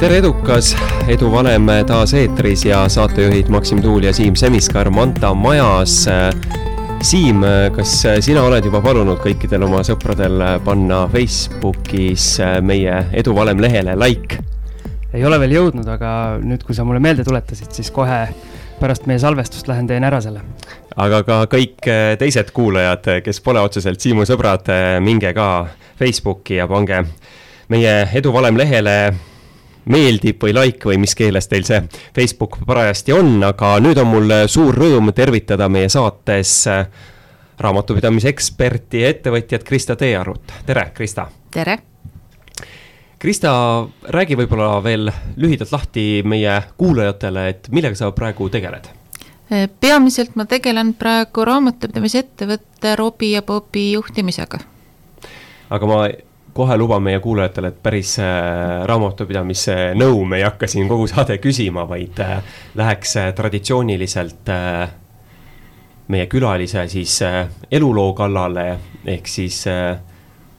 tere, edukas, Edu Valem taas eetris ja saatejuhid Maksim Tuul ja Siim Semiskar Manta majas. Siim, kas sina oled juba palunud kõikidel oma sõpradel panna Facebookis meie Edu Valem lehele like? ei ole veel jõudnud, aga nüüd, kui sa mulle meelde tuletasid, siis kohe pärast meie salvestust lähen teen ära selle. aga ka kõik teised kuulajad, kes pole otseselt Siimu sõbrad, minge ka Facebooki ja pange meie Edu Valem lehele meeldib või like või mis keeles teil see Facebook parajasti on, aga nüüd on mul suur rõõm tervitada meie saates raamatupidamise eksperti ja ettevõtjat Krista Teearut, tere, Krista! tere! Krista, räägi võib-olla veel lühidalt lahti meie kuulajatele, et millega sa praegu tegeled? peamiselt ma tegelen praegu raamatupidamise ettevõtte Robi ja Bobi juhtimisega. aga ma kohe luban meie kuulajatele, et päris äh, raamatupidamise nõu me ei hakka siin kogu saade küsima, vaid äh, läheks äh, traditsiooniliselt meie külalise siis eluloo kallale, ehk siis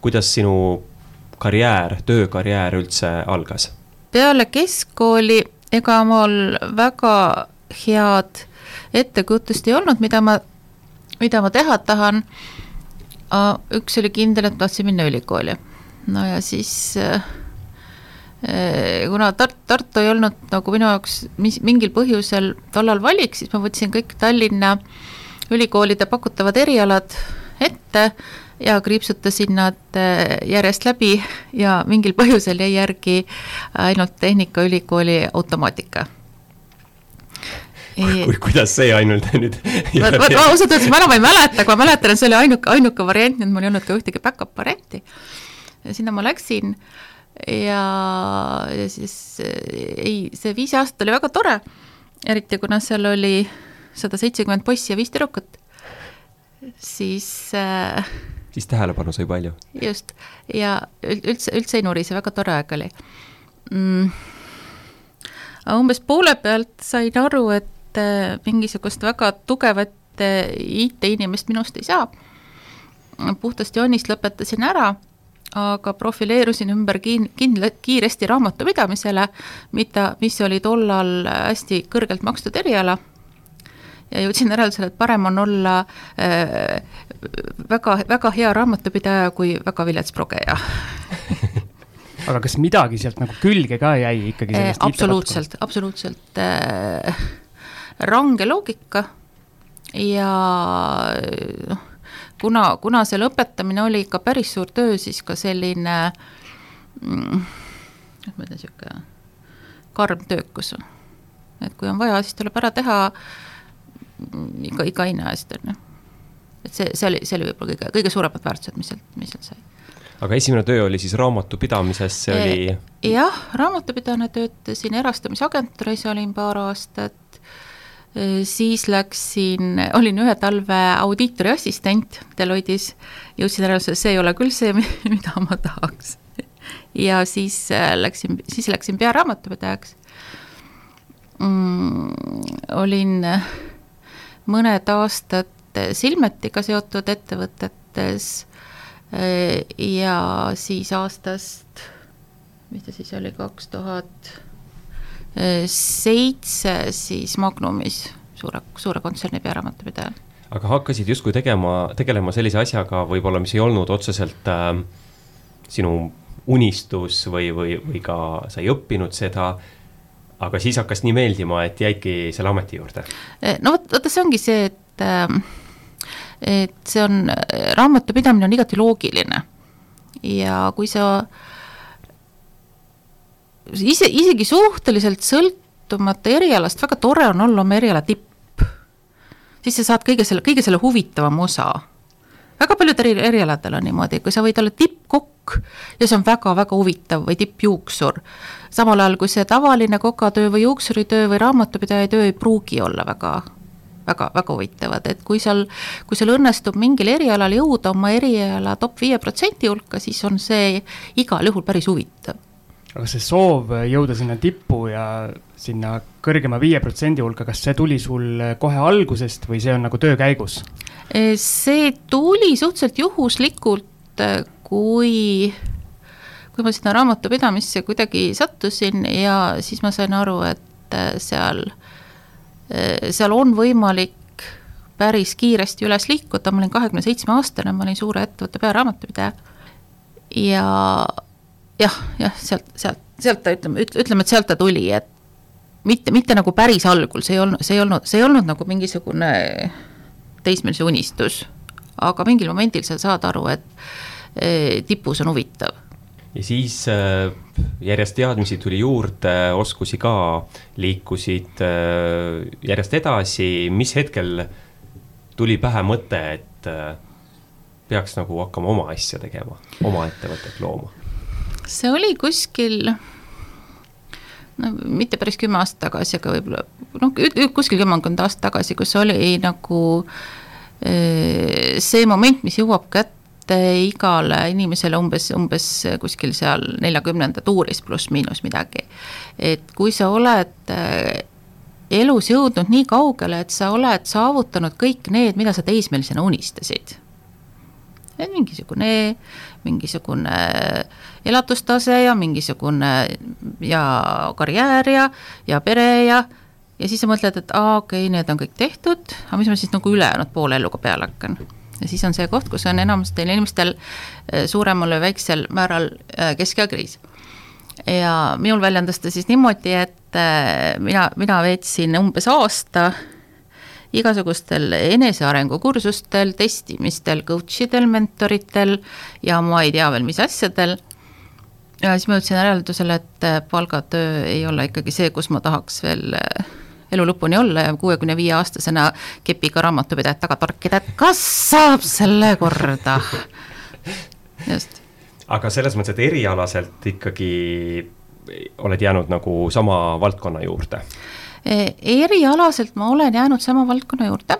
kuidas sinu karjäär, töökarjäär üldse algas? peale keskkooli, ega mul väga head ettekujutust ei olnud, mida ma, mida ma teha tahan. üks oli kindel, et tahtsin minna ülikooli no ja siis äh, äh, kuna Tart-, Tartu ei olnud nagu minu jaoks mis, mingil põhjusel tollal valik, siis ma võtsin kõik Tallinna ülikoolide pakutavad erialad ette ja kriipsutasin nad äh, järjest läbi ja mingil põhjusel jäi järgi ainult Tehnikaülikooli automaatika. Ku, kuidas see ainult nüüd ma, ma, ausalt öeldes ma enam ei mäleta, aga ma mäletan, et see oli ainuke, ainuke variant, nii et mul ei olnud ka ühtegi back-up varianti sinna ma läksin. Ja, ja siis ei, see viis aastat oli väga tore, eriti kuna seal oli sada seitsekümmend poissi ja viis tüdrukut, siis äh, siis tähelepanu sai palju. just, ja üldse, üldse ei nurise, väga tore aeg oli. Mm.. aga umbes poole pealt sain aru, et äh, mingisugust väga tugevat äh, IT-inimest minust ei saa. puhtast joonist lõpetasin ära aga profileerusin ümber kin-, kindla-, kiiresti raamatupidamisele, mida, mis oli tollal hästi kõrgelt makstud eriala. Ja jõudsin järeldusele, et parem on olla äh, väga, väga hea raamatupidaja kui väga vilets progeja. Aga kas midagi sealt nagu külge ka jäi ikkagi sellest äh, absoluutselt, absoluutselt äh, range loogika ja noh, kuna, kuna see lõpetamine oli ikka päris suur töö, siis ka selline mm, kuidas ma ütlen, niisugune karm töökus. et kui on vaja, siis tuleb ära teha mm, iga, iga hinna eest, on ju. et see, see oli, see oli võib-olla kõige, kõige suuremad väärtused, mis sealt, mis sealt sai. aga esimene töö oli siis raamatupidamises, see oli? jah, raamatupidajana töötasin erastamisagentuuris, olin paar aastat, siis läksin, olin ühe talve audiitori assistent Deloittes, jõudsin järeldusele, see ei ole küll see, mida ma tahaks. ja siis äh, läksin, siis läksin pearaamatupidajaks mm,. olin mõned aastad Silmetiga seotud ettevõtetes äh, ja siis aastast, mis ta siis oli, kaks tuhat seitse siis Magnumis, suure, suure kontserni pearaamatupidaja. aga hakkasid justkui tegema, tegelema sellise asjaga võib-olla, mis ei olnud otseselt äh, sinu unistus või, või, või ka sa ei õppinud seda, aga siis hakkas nii meeldima, et jäidki selle ameti juurde? no vot, vaata see ongi see, et äh, et see on, raamatupidamine on igati loogiline ja kui sa äh, ise, isegi suhteliselt sõltumata erialast, väga tore on olla oma eriala tipp. siis sa saad kõige selle, kõige selle huvitavama osa. väga paljudel eri, erialadel on niimoodi, kui sa võid olla tippkokk ja see on väga-väga huvitav või tippjuuksur, samal ajal kui see tavaline kokatöö või juuksuritöö või raamatupidaja töö ei pruugi olla väga väga, väga huvitavad, et kui seal, kui sul õnnestub mingil erialal jõuda oma eriala top viie protsendi hulka, siis on see igal juhul päris huvitav aga see soov jõuda sinna tippu ja sinna kõrgema viie protsendi hulka, kas see tuli sul kohe algusest või see on nagu töö käigus? see tuli suhteliselt juhuslikult, kui, kui ma sinna raamatupidamisse kuidagi sattusin ja siis ma sain aru, et äh, seal, äh, seal on võimalik päris kiiresti üles liikuda, ma olin kahekümne seitsme aastane, ma olin suure ettevõtte pearaamatupidaja ja jah, jah, sealt, sealt, sealt ta ütleme, ütleme, et sealt ta tuli, et mitte, mitte nagu päris algul, see ei olnud, see ei olnud, see ei olnud nagu mingisugune teismelise unistus, aga mingil momendil sa saad aru, et eh, tipus on huvitav. ja siis äh, järjest teadmisi tuli juurde, oskusi ka, liikusid äh, järjest edasi, mis hetkel tuli pähe mõte, et peaks nagu hakkama oma asja tegema, oma ettevõtet looma? See oli kuskil no mitte päris kümme aastat tagasi, aga võib-olla noh, kuskil kümmekond aastat tagasi, kus oli nagu eh, see moment, mis jõuab kätte igale inimesele umbes, umbes kuskil seal neljakümnenda tuuris pluss-miinus midagi. et kui sa oled eh, elus jõudnud nii kaugele, et sa oled saavutanud kõik need, mida sa teismelisena unistasid. mingisugune, mingisugune elatustase ja mingisugune ja karjäär ja, ja pere ja ja siis sa mõtled, et aa, okei okay,, need on kõik tehtud, aga mis ma siis nagu ülejäänud poole eluga peale hakkan. ja siis on see koht, kus on enamustel inimestel eh, suuremal või väiksel määral eh, keskeakriis. ja minul väljendas ta siis niimoodi, et eh, mina, mina veetsin umbes aasta igasugustel enesearengu kursustel, testimistel, coach idel, mentoritel ja ma ei tea veel, mis asjadel ja siis ma jõudsin järeldusele, et äh, palgatöö ei ole ikkagi see, kus ma tahaks veel äh, elu lõpuni olla ja kuuekümne viie aastasena kepiga raamatupidajat taga torkida, et kas saab selle korda. just. aga selles mõttes, et erialaselt ikkagi oled jäänud nagu sama valdkonna juurde? E, erialaselt ma olen jäänud sama valdkonna juurde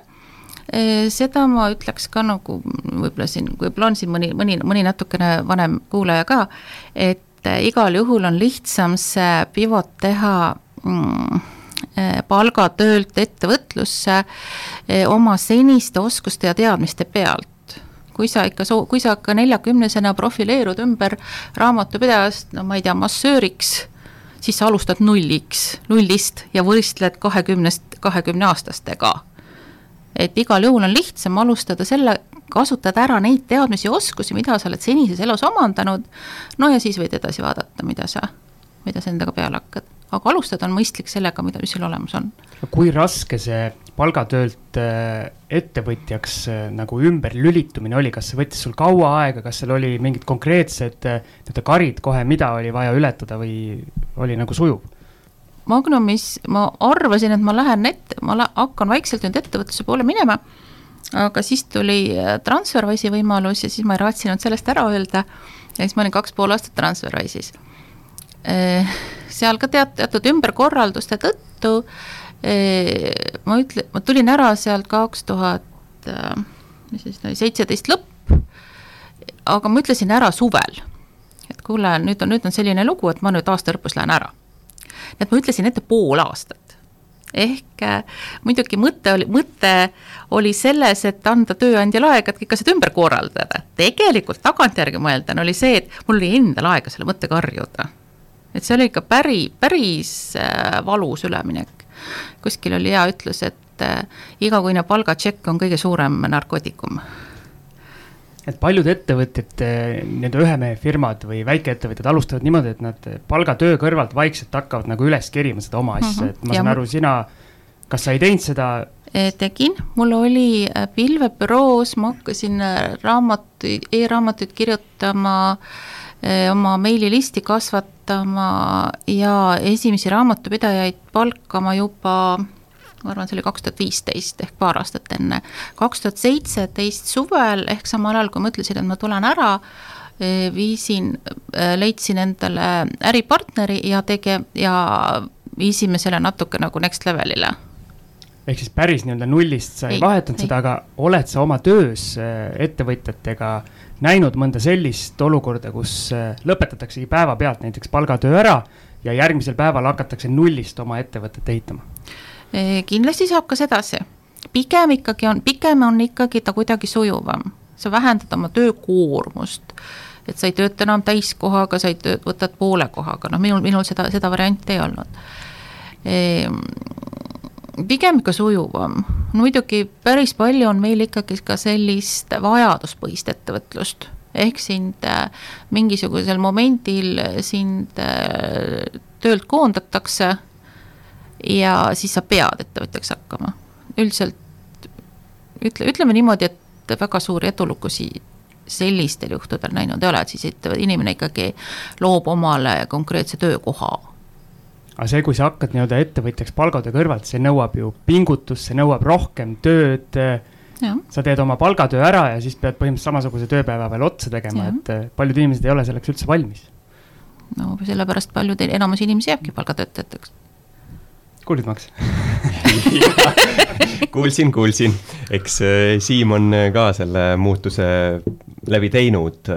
e, seda ma ütleks ka nagu võib-olla siin, võib-olla on siin mõni, mõni, mõni natukene vanem kuulaja ka, et äh, igal juhul on lihtsam see pivot teha mm, palgatöölt ettevõtlusse oma seniste oskuste ja teadmiste pealt. kui sa ikka soo-, kui sa ikka neljakümnesena profileerud ümber raamatupidajast, no ma ei tea, massööriks, siis sa alustad nulliks, nullist ja võistled kahekümnest, kahekümne aastastega. et igal juhul on lihtsam alustada selle kasutada ära neid teadmisi ja oskusi, mida sa oled senises elus omandanud, no ja siis võid edasi vaadata, mida sa, mida sa endaga peale hakkad. aga alustada on mõistlik sellega, mida, sul olemas on. kui raske see palgatöölt äh, ettevõtjaks äh, nagu ümberlülitumine oli, kas see võttis sul kaua aega, kas seal oli mingid konkreetsed äh, nii-öelda karid kohe, mida oli vaja ületada või oli nagu sujuv? Magnumis ma arvasin, et ma lähen ette, ma hakkan vaikselt nüüd ettevõtluse poole minema aga siis tuli Transferwise'i võimalus ja siis ma ei raatsinud sellest ära öelda. ja siis ma olin kaks pool aastat Transferwise'is. Seal ka teat-, teatud ümberkorralduste tõttu äh, ma ütle-, ma tulin ära sealt kaks tuhat, mis siis oli, seitseteist lõpp, aga ma ütlesin ära suvel. et kuule, nüüd on, nüüd on selline lugu, et ma nüüd aasta lõpus lähen ära. nii et ma ütlesin ette pool aastat ehk äh, muidugi mõte oli, mõte oli selles, et anda tööandjale aega, et kõik asjad ümber korraldada. tegelikult tagantjärgi mõelda oli see, et mul oli endal aega selle mõttega harjuda. et see oli ikka päri, päris äh, valus üleminek. Kuskil oli hea ütlus, et äh, igakuine palgatšekk on kõige suurem narkootikum et paljud ettevõtjad, nii-öelda ühemehefirmad või väikeettevõtjad alustavad niimoodi, et nad palgatöö kõrvalt vaikselt hakkavad nagu üles kerima seda oma asja mm, -hmm. et ma ja saan aru, sina, kas sa ei teinud seda? Tegin, mul oli äh, pilvebüroos, ma hakkasin äh, raamatuid e, e-raamatuid kirjutama, äh, oma meililisti kasvatama ja esimesi raamatupidajaid palkama juba ma arvan, see oli kaks tuhat viisteist ehk paar aastat enne. kaks tuhat seitseteist suvel ehk samal ajal, kui ma ütlesin, et ma tulen ära, e, viisin, e, leidsin endale äripartneri ja tege- ja viisime selle natuke nagu next level'ile ehk siis päris nii-öelda nullist sa ei, ei vahetanud ei. seda, aga oled sa oma töös e, ettevõtjatega näinud mõnda sellist olukorda, kus lõpetataksegi päevapealt näiteks palgatöö ära ja järgmisel päeval hakatakse nullist oma ettevõtet ehitama? kindlasti saab ka sedasi, pigem ikkagi on, pigem on ikkagi ta kuidagi sujuvam, sa vähendad oma töökoormust. Et sa ei tööta enam täiskohaga, sa ei töö, võtad poole kohaga, noh minul, minul seda, seda varianti ei olnud. Ehm, pigem ikka sujuvam, muidugi päris palju on meil ikkagi ka sellist vajaduspõhist ettevõtlust, ehk sind äh, mingisugusel momendil sind äh, töölt koondatakse ja siis sa pead ettevõtjaks hakkama. üldiselt ütle, ütleme niimoodi, et väga suuri edulugusi sellistel juhtudel näinud ei ole, et siis inimene ikkagi loob omale konkreetse töökoha aga see, kui sa hakkad nii-öelda ettevõtjaks palgatöö kõrvalt, see nõuab ju pingutust, see nõuab rohkem tööd. sa teed oma palgatöö ära ja siis pead põhimõtteliselt samasuguse tööpäeva veel otsa tegema, et eh, paljud inimesed ei ole selleks üldse valmis. no sellepärast paljud, enamus inimesi jääbki palgatöötajateks. kuulsid, Max kuulsin, kuulsin, eks eh, Siim on eh, ka selle muutuse läbi teinud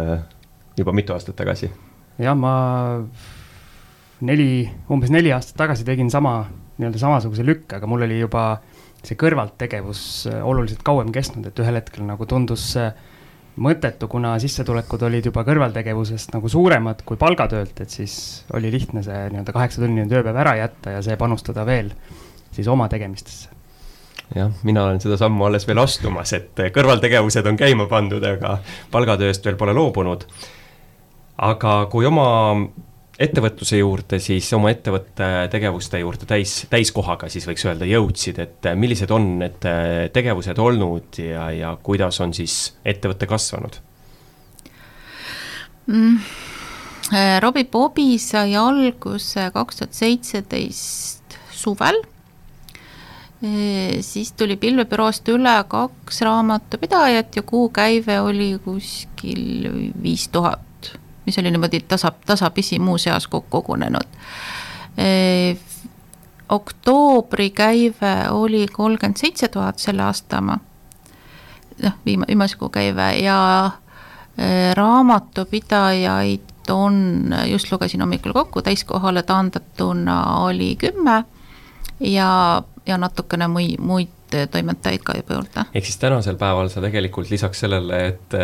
juba mitu aastat tagasi. jah, ma neli, umbes neli aastat tagasi tegin sama, nii-öelda samasuguse lükke, aga mul oli juba see kõrvaltegevus äh, oluliselt kauem kestnud, et ühel hetkel nagu tundus mõttetu, kuna sissetulekud olid juba kõrvaltegevusest nagu suuremad kui palgatöölt, et siis oli lihtne see nii-öelda kaheksatunnine tööpäev ära jätta ja see panustada veel siis oma tegemistesse jah, mina olen seda sammu alles veel astumas, et kõrvaltegevused on käima pandud, aga palgatööst veel pole loobunud. aga kui oma ettevõtluse juurde, siis oma ettevõtte tegevuste juurde täis, täiskohaga siis võiks öelda, jõudsid, et millised on need tegevused olnud ja, ja kuidas on siis ettevõte kasvanud mm.? Robbie Bobi sai alguse kaks tuhat seitseteist suvel, siis tuli pilvebüroost üle kaks raamatupidajat ja kuukäive oli kuskil viis tuhat mis oli niimoodi tasa, tasapisi muuseas kokku kogunenud e,. oktoobri käive oli kolmkümmend seitse tuhat selle aasta oma, noh, viima-, viimase kuu käive ja e, raamatupidajaid on, just lugesin hommikul kokku, täiskohale taandatuna oli kümme ja, ja natukene mui-, muid toimetajaid ka juba juurde. ehk siis tänasel päeval sa tegelikult lisaks sellele, et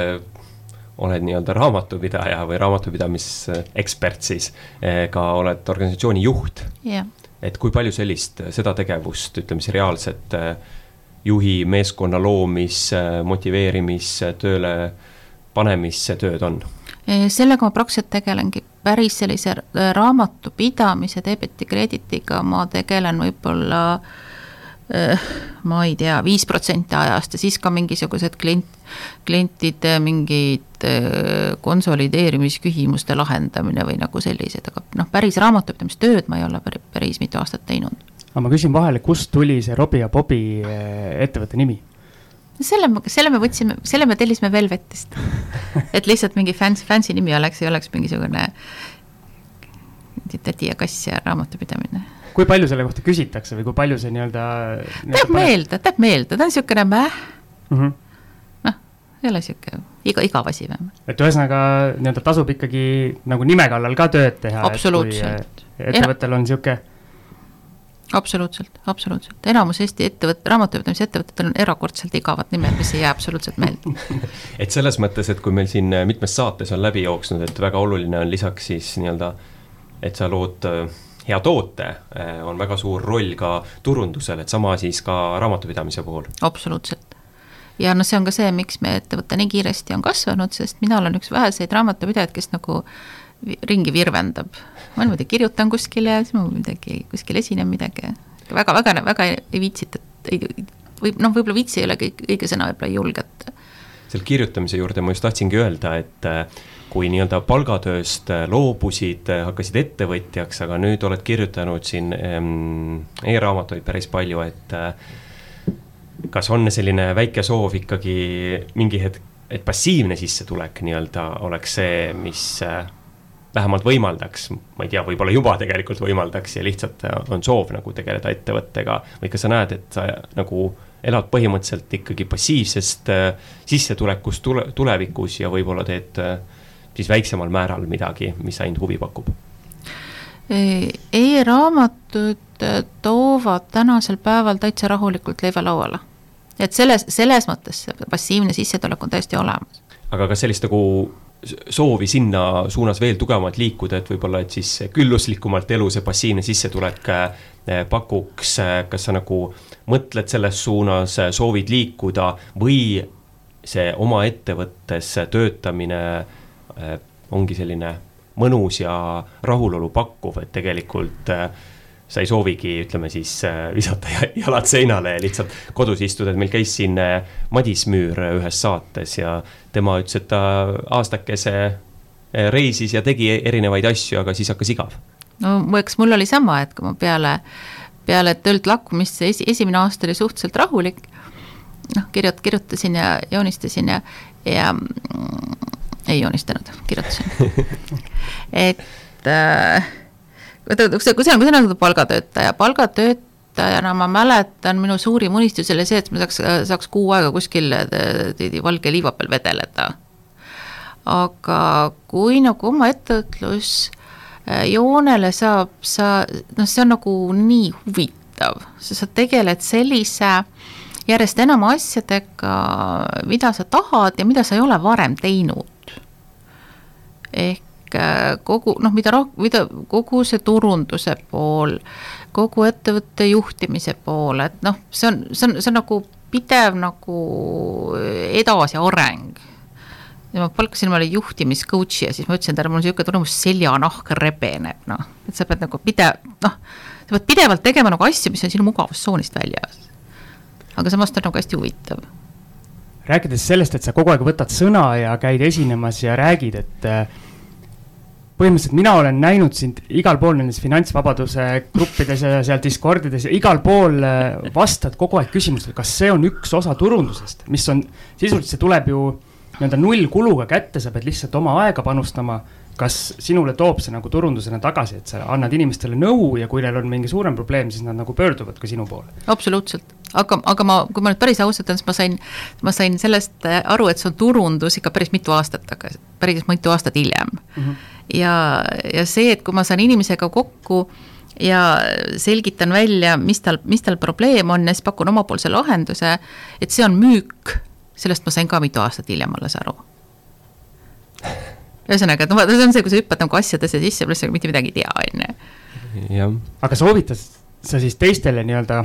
oled nii-öelda raamatupidaja või raamatupidamisekspert siis, eh, ka oled organisatsiooni juht. Yeah.. et kui palju sellist, seda tegevust, ütleme siis reaalset eh, juhi meeskonna loomis, motiveerimis, tööle panemise tööd on? Eh, sellega ma praktiliselt tegelengi, päris sellise raamatupidamise debiti krediitiga ma tegelen võib-olla ma ei tea, viis protsenti ajast ja siis ka mingisugused klient, klientide mingid Äh, konsolideerimisküsimuste lahendamine või nagu sellised, aga noh, päris raamatupidamistööd ma ei ole päris, mitu aastat teinud. aga ma küsin vahele, kust tuli see Robbie ja Bobi äh, ettevõtte nimi? selle, selle me võtsime, selle me tellisime Velvetist. et lihtsalt mingi fancy, fancy nimi oleks, ei oleks mingisugune tädi ja kass ja raamatupidamine. Kui palju selle kohta küsitakse või kui palju see nii-öelda nii teeb meelde, teeb meelde, ta on niisugune mäh mm. -hmm ei ole sihuke iga, igav asi vähemalt. et ühesõnaga nii-öelda tasub ikkagi nagu nime kallal ka tööd teha. absoluutselt. ettevõttel on sihuke. absoluutselt, absoluutselt, enamus Eesti ettevõtte, raamatupidamise ettevõtetel on erakordselt igavad nimed, mis ei jää absoluutselt meelde et selles mõttes, et kui meil siin mitmes saates on läbi jooksnud, et väga oluline on lisaks siis nii-öelda, et sa lood äh, hea toote, äh, on väga suur roll ka turundusel, et sama siis ka raamatupidamise puhul. absoluutselt ja noh, see on ka see, miks meie ettevõte nii kiiresti on kasvanud, sest mina olen üks väheseid raamatupidajaid, kes nagu ringi virvendab. ma niimoodi kirjutan kuskile ja siis ma midagi, kuskil esinen midagi. väga, väga, väga ei viitsita, ei, või noh, võib-olla viitsi ei ole kõik, õige sõna, võib-olla ei julgeta. selle kirjutamise juurde ma just tahtsingi öelda, et äh, kui nii-öelda palgatööst äh, loobusid, äh, hakkasid ettevõtjaks, aga nüüd oled kirjutanud siin ähm, e-raamatuid päris palju, et kas on selline väike soov ikkagi mingi hetk, et passiivne sissetulek nii-öelda oleks see, mis äh, vähemalt võimaldaks, ma ei tea, võib-olla juba tegelikult võimaldaks ja lihtsalt äh, on soov nagu tegeleda ettevõttega või kas sa näed, et sa nagu elad põhimõtteliselt ikkagi passiivsest äh, sissetulekust tule, tulevikus ja võib-olla teed siis väiksemal määral midagi, mis ainult huvi pakub? E-raamatud toovad tänasel päeval täitsa rahulikult leiva lauale et selles, selles mõttes passiivne sissetulek on täiesti olemas. aga kas sellist nagu soovi sinna suunas veel tugevamalt liikuda, et võib-olla, et siis külluslikumalt elu see passiivne sissetulek äh, pakuks, kas sa nagu mõtled selles suunas, soovid liikuda või see oma ettevõttes töötamine äh, ongi selline mõnus ja rahulolu pakkuv, et tegelikult äh, sa ei soovigi, ütleme siis visata jalad seinale ja lihtsalt kodus istuda, et meil käis siin Madis Müür ühes saates ja tema ütles, et ta aastakese reisis ja tegi erinevaid asju, aga siis hakkas igav. no eks mul oli sama, et kui ma peale, peale töölt lahkumist, see esi, esimene aasta oli suhteliselt rahulik, noh, kirjut-, kirjutasin ja joonistasin ja, ja ei joonistanud, kirjutasin et äh, kui see, kui see on, kui see on nagu palgatöötaja, palgatöötaja õpetajana ma mäletan, minu suurim unistus oli see, et ma saaks, saaks kuu aega kuskil äh, valge liiva peal vedeleda. aga kui nagu oma ettevõtlus äh, joonele saab, sa, noh, see on nagu nii huvitav, sa tegeled sellise järjest enam asjadega, mida sa tahad ja mida sa ei ole varem teinud. Ehk äh, kogu noh, mida roh-, mida kogu see turunduse pool äh,, kogu ettevõtte juhtimise poole, et noh, see on, see on, see on nagu pidev nagu edasiareng. ja ma palkasin omale juhtimiscoach'i ja siis ma ütlesin talle, mul on niisugune tunne, mu seljanahk rebeneb, noh, et sa pead nagu pidev, noh, sa pead pidevalt tegema nagu asju, mis on sinu mugavustsoonist väljas. aga samas ta on nagu hästi huvitav rääkides sellest, et sa kogu aeg võtad sõna ja käid esinemas ja räägid, et põhimõtteliselt mina olen näinud sind igal pool nendes finantsvabaduse gruppides ja seal Discordides ja igal pool äh, vastad kogu aeg küsimustele, kas see on üks osa turundusest, mis on, sisuliselt see tuleb ju nii-öelda nullkuluga kätte, sa pead lihtsalt oma aega panustama. Kas sinule toob see nagu turundusena tagasi, et sa annad inimestele nõu ja kui neil on mingi suurem probleem, siis nad nagu pöörduvad ka sinu poole? absoluutselt, aga, aga ma, kui ma nüüd päris ausalt olen, siis ma sain, ma sain sellest aru, et see on turundus ikka päris mitu aastat tagasi, päris mitu aastat hiljem mm. -hmm ja, ja see, et kui ma saan inimesega kokku ja selgitan välja, mis tal, mis tal probleem on ja siis pakun omapoolse lahenduse, et see on müük, sellest ma sain ka mitu aastat hiljem alles aru. ühesõnaga, et noh, see on see, kui sa hüppad nagu asjadesse sisse, pluss sa mitte midagi ei tea, on ju. aga soovitad sa siis teistele nii-öelda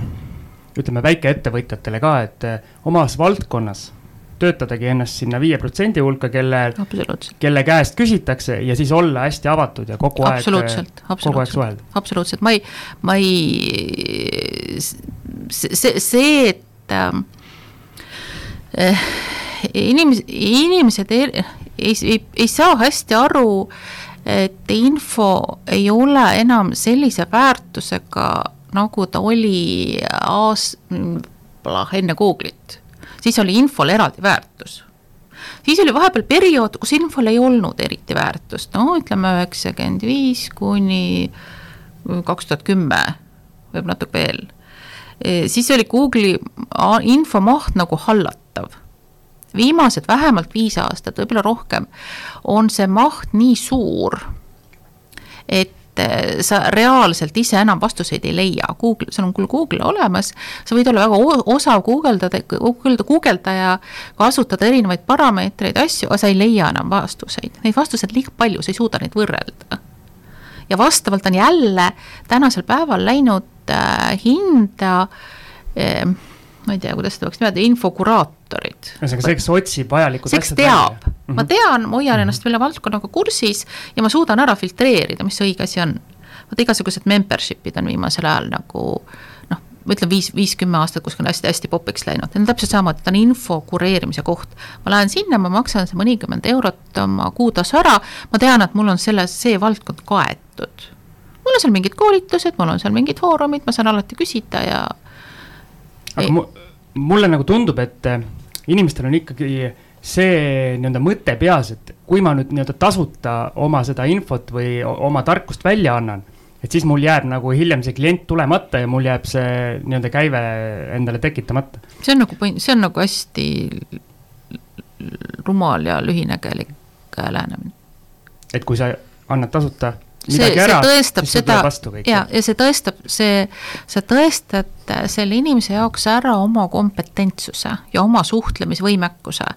ütleme, väikeettevõtjatele ka, et omas valdkonnas töötadagi ennast sinna viie protsendi hulka, kelle, kelle käest küsitakse ja siis olla hästi avatud ja kogu aeg, kogu aeg suhelda. absoluutselt, ma ei, ma ei, see, see, et äh, inimesed, inimesed ei, ei, ei, saa hästi aru, et info ei ole enam sellise väärtusega, nagu ta oli aas-, enne Google'it siis oli infol eraldi väärtus. siis oli vahepeal periood, kus infol ei olnud eriti väärtust, no ütleme üheksakümmend viis kuni kaks tuhat kümme, võib natuke veel. Siis oli Google'i infomaht nagu hallatav. Viimased vähemalt viis aastat, võib-olla rohkem, on see maht nii suur, et et sa reaalselt ise enam vastuseid ei leia, Google, sul on küll Google olemas, sa võid olla väga osav guugeldada, guugelda, guugeldaja, kasutada erinevaid parameetreid, asju, aga sa ei leia enam vastuseid, neid vastuseid liiga palju, sa ei suuda neid võrrelda. ja vastavalt on jälle tänasel päeval läinud äh, hinda äh, ma ei tea, kuidas seda peaks nimetada, infokuraatorid. ühesõnaga see, kes otsib vajalikud see, kes teab, ma mhm. tean, ma hoian ennast selle valdkonnaga kursis ja ma suudan ära filtreerida, mis õige asi on. vot igasugused membership'id on viimasel ajal nagu noh, ma ütlen viis, viis-kümme aastat kuskil hästi-hästi popiks läinud, need on täpselt samamoodi, ta on info kureerimise koht. ma lähen sinna, ma maksan see mõnikümmend eurot oma kuutasu ära, ma tean, et mul on selles, see valdkond kaetud. mul on seal mingid koolitused, mul on seal mingid foorumid, ma saan alati küsida ja aga mu, mulle nagu tundub, et äh, inimestel on ikkagi see nii-öelda mõte peas, et kui ma nüüd nii-öelda tasuta oma seda infot või oma tarkust välja annan, et siis mul jääb nagu hiljem see klient tulemata ja mul jääb see nii-öelda käive endale tekitamata. see on nagu, see on nagu hästi rumal ja lühinägelik lähenemine. et kui sa annad tasuta see, see tõestab seda ja, ja see tõestab, see, sa tõestad selle inimese jaoks ära oma kompetentsuse ja oma suhtlemisvõimekuse.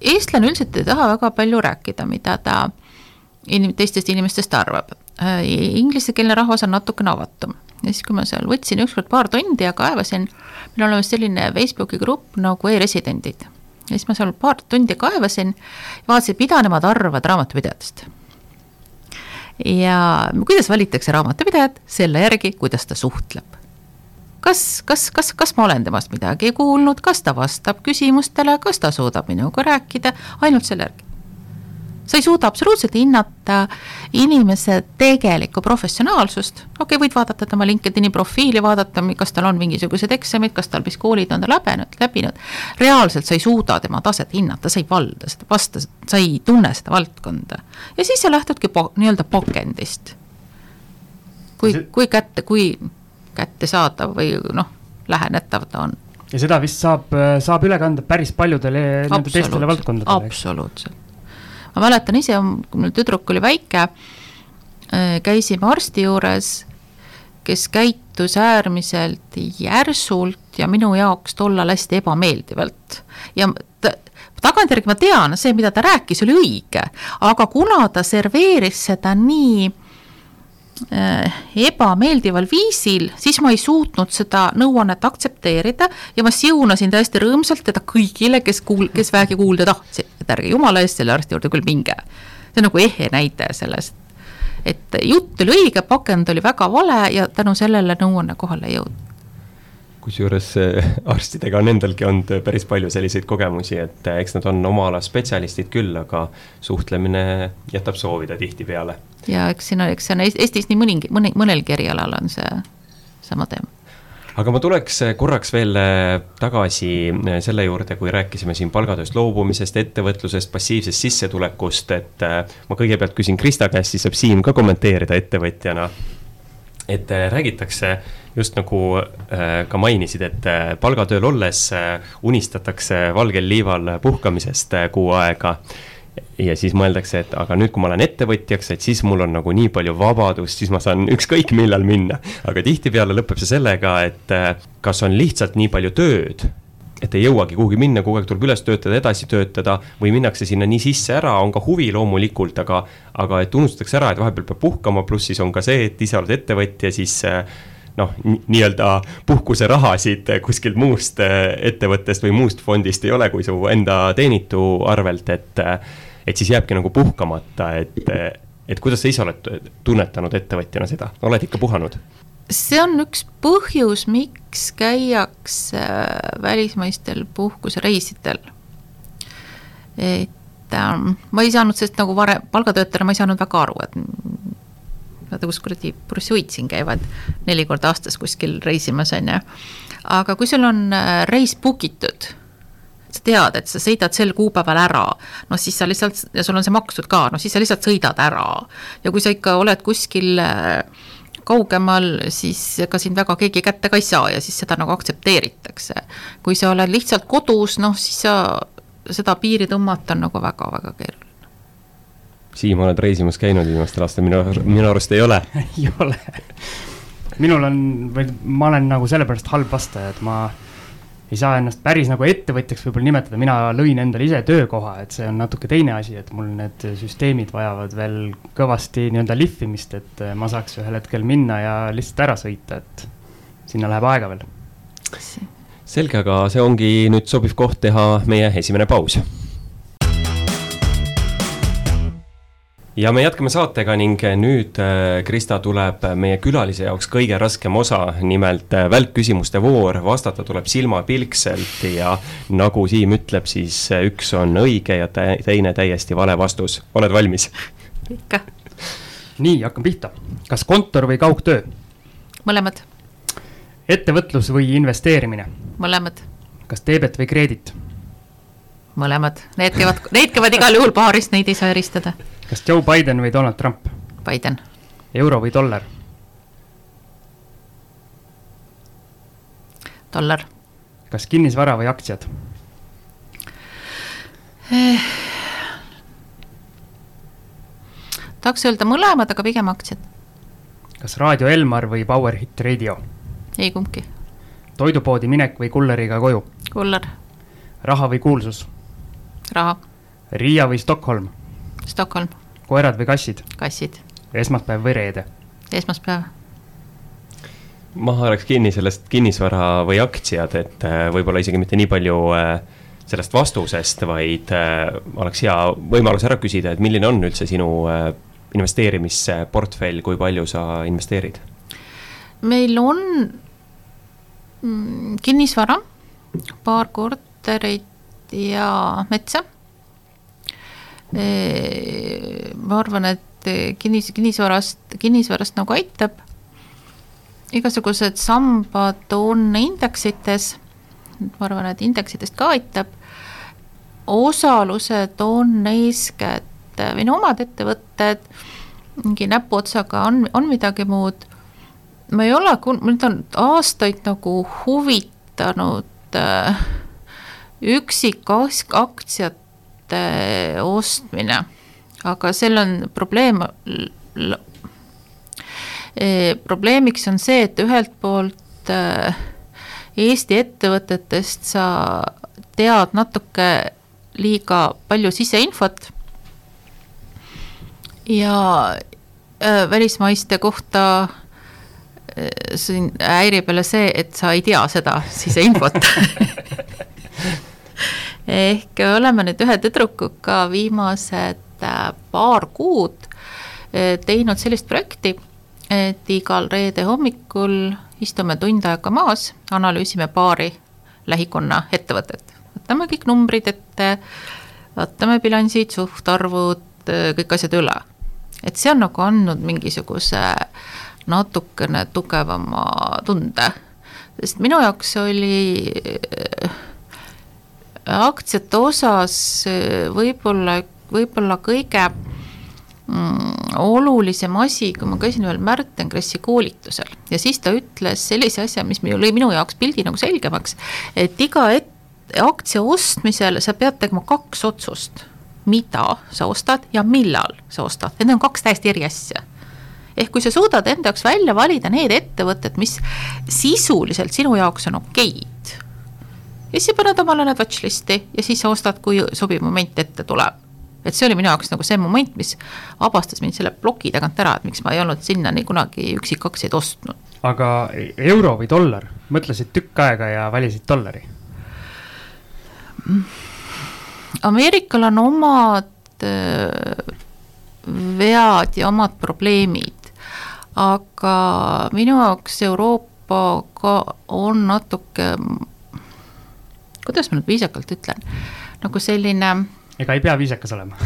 eestlane üldiselt ei taha väga palju rääkida, mida ta inim-, teistest inimestest arvab. Inglisekeelne rahvas on natukene avatum ja siis, kui ma seal võtsin ükskord paar tundi ja kaevasin, meil on olemas selline Facebooki grupp nagu e-residendid. Ja siis ma seal paar tundi kaevasin, vaatasin, mida nemad arvavad raamatupidajatest. ja kuidas valitakse raamatupidajat, selle järgi, kuidas ta suhtleb. Kas, kas, kas, kas ma olen temast midagi kuulnud, kas ta vastab küsimustele, kas ta suudab minuga rääkida, ainult selle järgi sa ei suuda absoluutselt hinnata inimese tegelikku professionaalsust, okei okay,, võid vaadata tema LinkedIni profiili, vaadata, kas tal on mingisugused eksamid, kas tal, mis koolid on ta läbinud, läbinud, reaalselt sa ei suuda tema taset hinnata, sa ei valda seda, vasta, sa ei tunne seda valdkonda. ja siis sa lähtudki po-, nii-öelda pakendist. kui, kui kätte, kui kättesaadav või noh, lähenetav ta on ja seda vist saab, saab üle kanda päris paljudele nii-öelda teistele valdkondadele. absoluutselt ma mäletan ise, kui mul tüdruk oli väike, äh, käisime arsti juures, kes käitus äärmiselt järsult ja minu jaoks tollal hästi ebameeldivalt. ja ta, tagantjärgi ma tean, see, mida ta rääkis, oli õige, aga kuna ta serveeris seda nii ebameeldival viisil, siis ma ei suutnud seda nõuannet aktsepteerida ja ma siunasin täiesti rõõmsalt teda kõigile, kes kuul-, kes vähegi kuulda tahtsid, et ärge jumala eest selle arsti juurde küll minge. see on nagu ehe näide sellest, et jutt oli õige, pakend oli väga vale ja tänu sellele nõuanne kohale ei jõudnud kusjuures äh, arstidega on endalgi olnud päris palju selliseid kogemusi, et äh, eks nad on oma ala spetsialistid küll, aga suhtlemine jätab soovida tihtipeale ja eks siin on, eks see on Eestis nii mõningi, mõni, mõnelgi erialal on see sama teema aga ma tuleks korraks veel tagasi selle juurde, kui rääkisime siin palgatööst loobumisest, ettevõtlusest, passiivsest sissetulekust, et ma kõigepealt küsin Krista käest, siis saab Siim ka kommenteerida ettevõtjana. et räägitakse just nagu ka mainisid, et palgatööl olles unistatakse valgel liival puhkamisest kuu aega ja siis mõeldakse, et aga nüüd, kui ma olen ettevõtjaks, et siis mul on nagu nii palju vabadust, siis ma saan ükskõik millal minna. aga tihtipeale lõpeb see sellega, et äh, kas on lihtsalt nii palju tööd, et ei jõuagi kuhugi minna, kogu aeg tuleb üles töötada, edasi töötada või minnakse sinna nii sisse ära, on ka huvi loomulikult, aga, aga et unustatakse ära, et vahepeal peab puhkama, pluss siis on ka see, et ise oled ettevõtja, siis äh, noh, nii-öelda puhkuserahasid kuskilt muust äh, ettevõttest või muust fondist ei ole, kui su enda teenitu arvelt, et et siis jääbki nagu puhkamata, et, et kuidas sa ise oled tunnetanud ettevõtjana seda, oled ikka puhanud? see on üks põhjus, miks käiakse välismaistel puhkusereisidel. et ähm, ma ei saanud sellest nagu varem, palgatöötajana ma ei saanud väga aru, et vaata, kus kuradi pursuid siin käivad neli korda aastas kuskil reisimas, on ju. aga kui sul on äh, reis book itud sa tead, et sa sõidad sel kuupäeval ära, noh siis sa lihtsalt, ja sul on see makstud ka, noh siis sa lihtsalt sõidad ära. ja kui sa ikka oled kuskil äh, kaugemal, siis ega sind väga keegi kätte ka ei saa ja siis seda nagu aktsepteeritakse. kui sa oled lihtsalt kodus, noh siis sa, seda piiri tõmmata on nagu väga-väga keeruline. Siim, oled reisimas käinud viimastel aastatel, minu, minu arust ei ole ei ole. minul on, või ma olen nagu sellepärast halb vastaja, et ma ei saa ennast päris nagu ettevõtjaks võib-olla nimetada, mina lõin endale ise töökoha, et see on natuke teine asi, et mul need süsteemid vajavad veel kõvasti nii-öelda lihvimist, et ma saaks ühel hetkel minna ja lihtsalt ära sõita, et sinna läheb aega veel. selge, aga see ongi nüüd sobiv koht teha meie esimene paus ja me jätkame saatega ning nüüd, äh, Krista, tuleb meie külalise jaoks kõige raskem osa, nimelt välkküsimuste voor, vastata tuleb silmapilkselt ja nagu Siim ütleb, siis üks on õige ja teine täiesti vale vastus, oled valmis? ikka. nii, hakkame pihta, kas kontor või kaugtöö? mõlemad. ettevõtlus või investeerimine? mõlemad. kas teebet või kreedit? mõlemad, need käivad, need käivad igal juhul paarist, neid ei saa eristada kas Joe Biden või Donald Trump? Biden. euro või dollar? dollar. kas kinnisvara või aktsiad eh.? tahaks öelda mõlemad, aga pigem aktsiad. kas Raadio Elmar või Power Hit Radio? ei kumbki. toidupoodi minek või kulleriga koju? kuller. raha või kuulsus? raha Riia või Stockholm? Stockholm. koerad või kassid? kassid. esmaspäev või reede? esmaspäev. ma haaraks kinni sellest kinnisvara või aktsiad, et äh, võib-olla isegi mitte nii palju äh, sellest vastusest, vaid äh, oleks hea võimalus ära küsida, et milline on üldse sinu investeerimisportfell, kui palju sa investeerid? meil on mm, kinnisvara, paar korterit ja metsa. Ma arvan, et kinnis, kinnisvarast, kinnisvarast nagu aitab. igasugused sambad on indeksites. ma arvan, et indeksitest ka aitab. osalused on eeskätt minu omad ettevõtted, mingi näpuotsaga on, on midagi muud. ma ei ole, mind on aastaid nagu huvitanud äh, üksikaktsiate ostmine, aga seal on probleem, e, probleemiks on see, et ühelt poolt e, Eesti ettevõtetest sa tead natuke liiga palju siseinfot. Ja e, välismaiste kohta siin häirib jälle see, et sa ei tea seda siseinfot ehk oleme nüüd ühe tüdrukuga viimased äh, paar kuud äh, teinud sellist projekti, et igal reede hommikul istume tund aega maas, analüüsime paari lähikonna ettevõtet. võtame kõik numbrid ette, vaatame bilansid, suhtarvud, äh, kõik asjad üle. et see on nagu andnud mingisuguse natukene tugevama tunde, sest minu jaoks oli aktsiate osas eh, võib-olla, võib-olla kõige mm, olulisem asi, kui ma käisin ühel Märt Engressi koolitusel ja siis ta ütles sellise asja, mis lõi minu jaoks pildi nagu selgemaks, et iga et, aktsia ostmisel sa pead tegema kaks otsust, mida sa ostad ja millal sa ostad, need on kaks täiesti eri asja. Ehk kui sa suudad enda jaoks välja valida need ettevõtted, mis sisuliselt sinu jaoks on okeid ja siis paned omale need watch list'i ja siis sa ostad, kui sobiv moment ette tuleb. et see oli minu jaoks nagu see moment, mis vabastas mind selle ploki tagant ära, et miks ma ei olnud sinnani kunagi üksikaktsiaid ostnud. aga euro või dollar, mõtlesid tükk aega ja valisid dollari? Ameerikal on omad äh, vead ja omad probleemid, aga minu jaoks Euroopa ka on natuke kuidas ma nüüd viisakalt ütlen, nagu selline. ega ei pea viisakas olema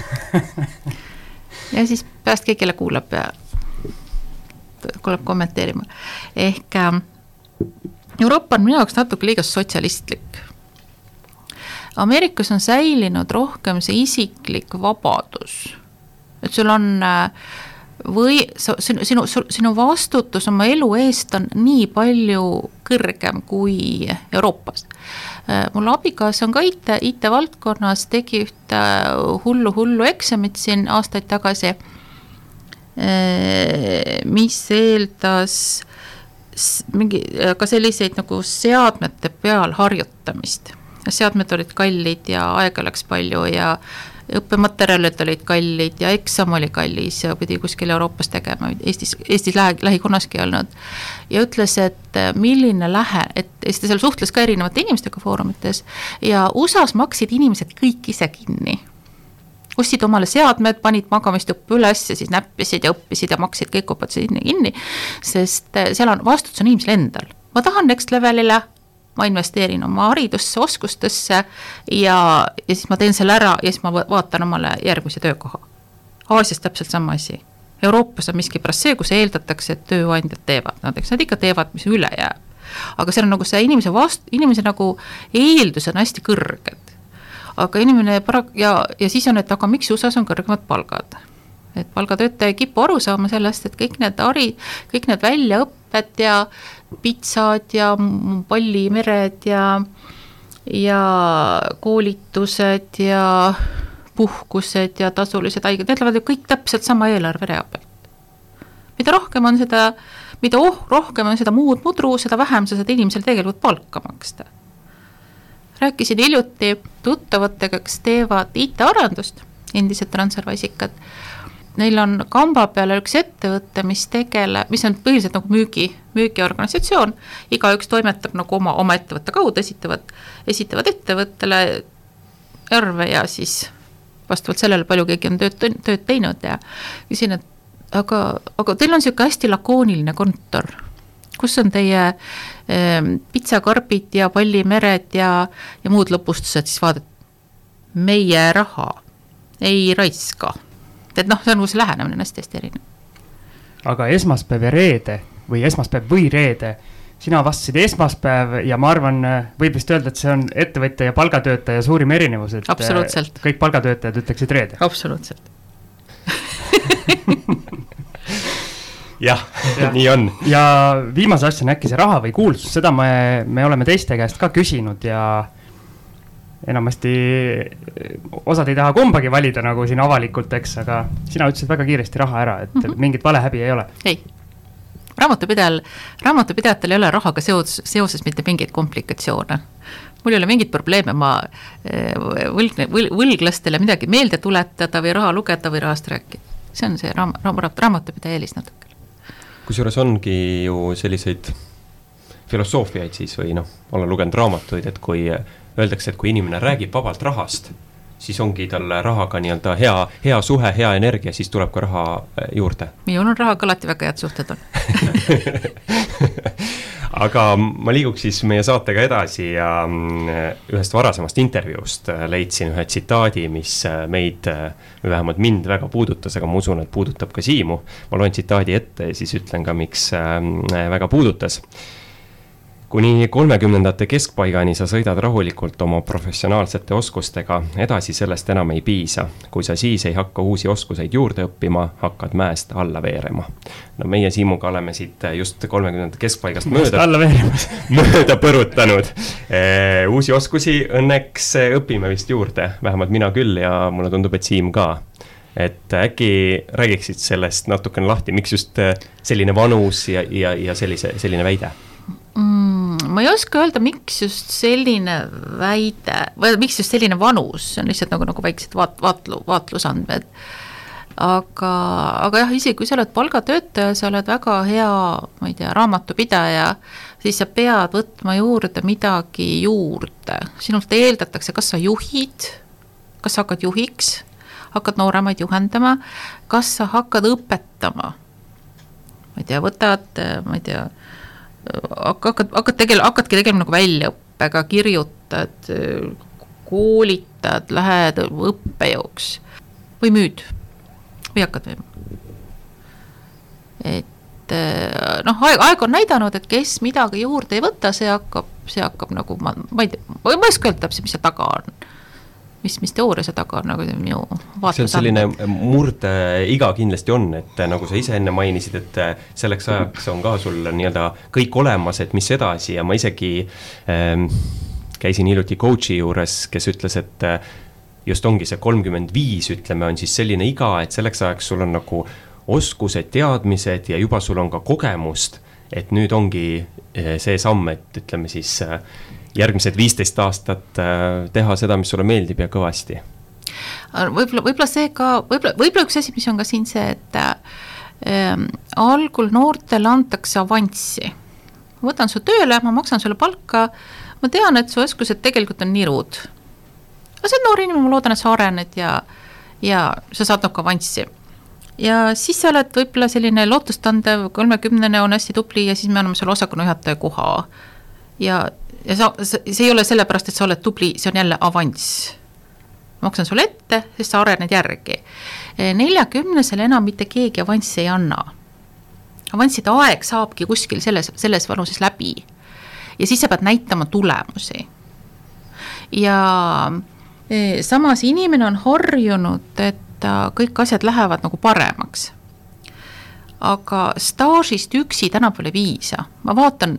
ja siis pärast keegi jälle kuulab ja tuleb kommenteerima, ehk äh, Euroopa on minu jaoks natuke liiga sotsialistlik. Ameerikas on säilinud rohkem see isiklik vabadus, et sul on äh, või sa, sinu, sinu, sinu vastutus oma elu eest on nii palju kõrgem kui Euroopas. Äh, mul abikaasa on ka IT, IT-valdkonnas, tegi ühte hullu, hullu eksamit siin aastaid tagasi, äh, mis eeldas mingi, ka selliseid nagu seadmete peal harjutamist. seadmed olid kallid ja aega läks palju ja õppematerjalid olid kallid ja eksam oli kallis ja pidi kuskil Euroopas tegema, Eestis, Eestis lähe, lähikonnaski ei olnud. ja ütles, et äh, milline lähe, et siis ta seal suhtles ka erinevate inimestega foorumites ja USA-s maksid inimesed kõik ise kinni ostsid omale seadmed, panid magamistuppa üles ja siis näppisid ja õppisid ja maksid kõik õpetused kinni, sest äh, seal on, vastutus on inimesel endal. ma tahan next levelile, ma investeerin oma haridusse, oskustesse ja, ja siis ma teen selle ära ja siis ma vaatan omale järgmise töökoha. Aasias täpselt sama asi. Euroopas on miskipärast see, kus eeldatakse, et tööandjad teevad, nad, eks nad ikka teevad, mis üle jääb. aga seal on nagu see inimese vast-, inimese nagu eeldused on hästi kõrged. aga inimene para- ja, ja siis on, et aga miks USA-s on kõrgemad palgad et palgatöötaja ei kipu aru saama sellest, et kõik need hari, kõik need väljaõpped ja pitsad ja pallimered ja, ja koolitused ja puhkused ja tasulised haiged, need lähevad ju kõik täpselt sama eelarverea pealt. mida rohkem on seda, mida oh, rohkem on seda muud mudru, seda vähem sa saad inimesele tegelikult palka maksta. rääkisin hiljuti tuttavatega, kes teevad IT-arendust, endised transfervasikad. Neil on kamba peal üks ettevõte, mis tegeleb, mis on põhiliselt nagu müügi, müügiorganisatsioon. igaüks toimetab nagu oma, oma ettevõtte kaudu, esitavad, esitavad ettevõttele arve ja siis vastavalt sellele, palju keegi on tööd, tööd teinud ja küsin, et aga, aga teil on niisugune hästi lakooniline kontor, kus on teie äh, pitsakarbid ja pallimered ja, ja muud lõpustused, siis vaatad, meie raha ei raiska. Et noh, see on, see lähenemine on hästi-hästi erinev. aga esmaspäev ja reede või esmaspäev või reede sina vastasid esmaspäev ja ma arvan, võib vist öelda, et see on ettevõtja ja palgatöötaja suurim erinevus, et kõik palgatöötajad ütleksid reede. absoluutselt jah ja., nii on. ja viimase asjana äkki see raha või kuulsus, seda me, me oleme teiste käest ka küsinud ja enamasti osad ei taha kumbagi valida nagu siin avalikult, eks, aga sina ütlesid väga kiiresti raha ära, et mm -hmm. mingit valehäbi ei ole. ei raamatupidajal, raamatupidajatel ei ole rahaga seos, seoses mitte mingeid komplikatsioone. mul ei ole mingit probleeme, ma eh, võlgne, võl-, võlglastele midagi meelde tuletada või raha lugeda või rahast rääkida. see on see raam-, raam-, raamatupidaja eelis natuke. kusjuures ongi ju selliseid filosoofiaid siis või noh, olen lugenud raamatuid, et kui öeldakse, et kui inimene räägib vabalt rahast siis ongi tal rahaga nii-öelda hea, hea suhe, hea energia, siis tuleb ka raha äh, juurde. minul on rahaga alati väga head suhted on aga ma liiguks siis meie saatega edasi ja mm, ühest varasemast intervjuust äh, leidsin ühe tsitaadi, mis äh, meid, vähemalt mind väga puudutas, aga ma usun, et puudutab ka Siimu. ma loen tsitaadi ette ja siis ütlen ka, miks väga puudutas kuni kolmekümnendate keskpaigani sa sõidad rahulikult oma professionaalsete oskustega, edasi sellest enam ei piisa. kui sa siis ei hakka uusi oskuseid juurde õppima, hakkad mäest alla veerema. no meie Siimuga oleme siit just kolmekümnendate keskpaigast mööda, mööda põrutanud uusi oskusi õnneks õpime vist juurde, vähemalt mina küll ja mulle tundub, et Siim ka et äkki räägiksid sellest natukene lahti, miks just selline vanus ja, ja, ja sellise, selline väide mm,? Ma ei oska öelda, miks just selline väide või miks just selline vanus, see on lihtsalt nagu, nagu väiksed vaat-, vaatlu, vaatlusandmed. aga, aga jah, isegi kui sa oled palgatöötaja, sa oled väga hea, ma ei tea, raamatupidaja, siis sa pead võtma juurde midagi juurde, sinult eeldatakse, kas sa juhid, kas sa hakkad juhiks, hakkad nooremaid juhendama, kas sa hakkad õpetama, ma ei tea, võtad, ma ei tea hakkad, hakkad tegele-, hakkadki tegelema nagu väljaõppega, kirjutad, koolitad, lähed õppejõuks või müüd. Või hakkad müüma. et noh, aeg, aeg on näidanud, et kes midagi juurde ei võta, see hakkab, see hakkab nagu ma, ma ei tea, ma ei oska öelda täpselt, mis seal taga on mis, mis teooria see taga on, nagu minu vaates see on selline murdeiga kindlasti on, et nagu sa ise enne mainisid, et selleks ajaks on ka sul nii-öelda kõik olemas, et mis edasi ja ma isegi ähm, käisin hiljuti coach'i juures, kes ütles, et just ongi see kolmkümmend viis, ütleme, on siis selline iga, et selleks ajaks sul on nagu oskused, teadmised ja juba sul on ka kogemust, et nüüd ongi see samm, et ütleme siis äh, järgmised viisteist aastat äh, teha seda, mis sulle meeldib ja kõvasti? võib-olla, võib-olla see ka, võib-olla, võib-olla üks asi, mis on ka siin see, et äh, algul noortele antakse avanssi. ma võtan su tööle, ma maksan sulle palka, ma tean, et su oskused tegelikult on nirud. aga sa oled noor inimene, ma loodan, et sa arened ja, ja sa saad nagu avanssi ja siis sa oled võib-olla selline lootustandev, kolmekümnene on hästi tubli ja siis me anname sulle osakonna juhataja koha. ja ja sa, see ei ole sellepärast, et sa oled tubli, see on jälle avanss. maksan sulle ette, sest sa arened järgi. neljakümnesele enam mitte keegi avanssi ei anna. avansside aeg saabki kuskil selles, selles vanuses läbi. ja siis sa pead näitama tulemusi. ja e, samas inimene on harjunud, et kõik asjad lähevad nagu paremaks aga staažist üksi tänapäeval ei piisa, ma vaatan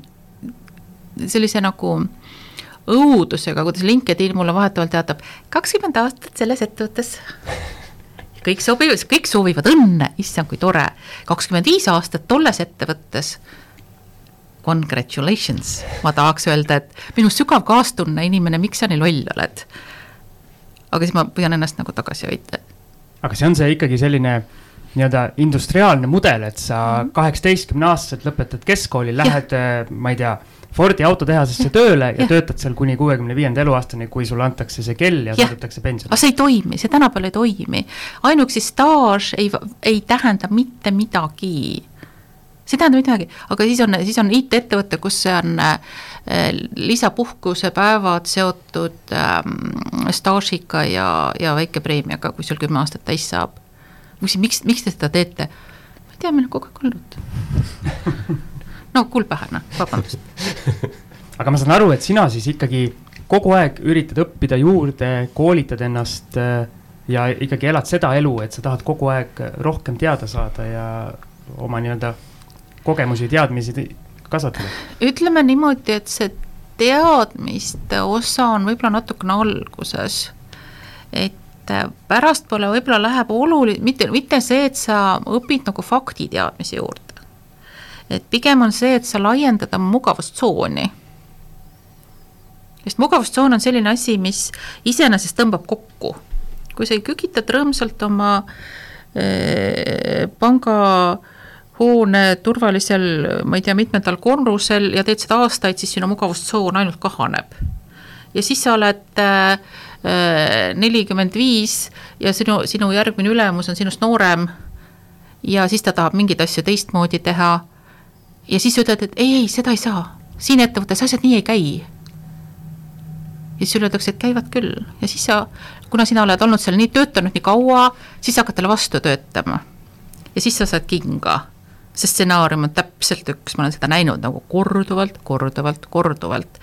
sellise nagu õudusega, kuidas LinkedIn mulle vahetevahel teatab, kakskümmend aastat selles ettevõttes. kõik sobivad, kõik soovivad õnne, issand, kui tore, kakskümmend viis aastat tolles ettevõttes. congratulations, ma tahaks öelda, et minu sügav kaastunne, inimene, miks sa nii loll oled. aga siis ma püüan ennast nagu tagasi hoida. aga see on see ikkagi selline nii-öelda industriaalne mudel, et sa mhm. kaheksateistkümne aastaselt lõpetad keskkooli, lähed, äh, ma ei tea Fordi autotehasesse tööle ja, ja töötad seal kuni kuuekümne viienda eluaastani, kui sulle antakse see kell ja, ja. saadetakse pensionile. aga see ei toimi, see tänapäeval ei toimi. ainuüksi staaž ei, ei tähenda mitte midagi see ei tähenda midagi, aga siis on, siis on IT-ettevõte, kus see on äh, lisapuhkusepäevad seotud ähm, staažiga ja, ja väike preemiaga, kui sul kümme aastat täis saab. miks, miks, miks te seda teete? ma ei tea, meil on kogu aeg olnud no kuulpähane, vabandust aga ma saan aru, et sina siis ikkagi kogu aeg üritad õppida juurde, koolitad ennast äh, ja ikkagi elad seda elu, et sa tahad kogu aeg rohkem teada saada ja oma nii-öelda kogemusi, teadmisi kasvatada? ütleme niimoodi, et see teadmiste osa on võib-olla natukene alguses. et äh, pärastpoole võib-olla läheb oluline, mitte, mitte see, et sa õpid nagu faktiteadmisi juurde. Et pigem on see, et sa laiendad oma mugavustsooni. sest mugavustsoon on selline asi, mis iseenesest tõmbab kokku. kui sa kükitad rõõmsalt oma eh, panga hoone turvalisel, ma ei tea, mitmendal korrusel ja teed seda aastaid, siis sinu mugavustsoon ainult kahaneb. ja siis sa oled äh, nelikümmend viis ja sinu, sinu järgmine ülemus on sinust noorem ja siis ta tahab mingeid asju teistmoodi teha ja siis ütled, et ei, ei, seda ei saa, siin ettevõttes asjad nii ei käi. ja siis sulle öeldakse, et käivad küll ja siis sa, kuna sina oled olnud seal nii, töötanud nii kaua, siis hakkad talle vastu töötama. ja siis sa saad kinga see stsenaarium on täpselt üks, ma olen seda näinud nagu korduvalt, korduvalt, korduvalt.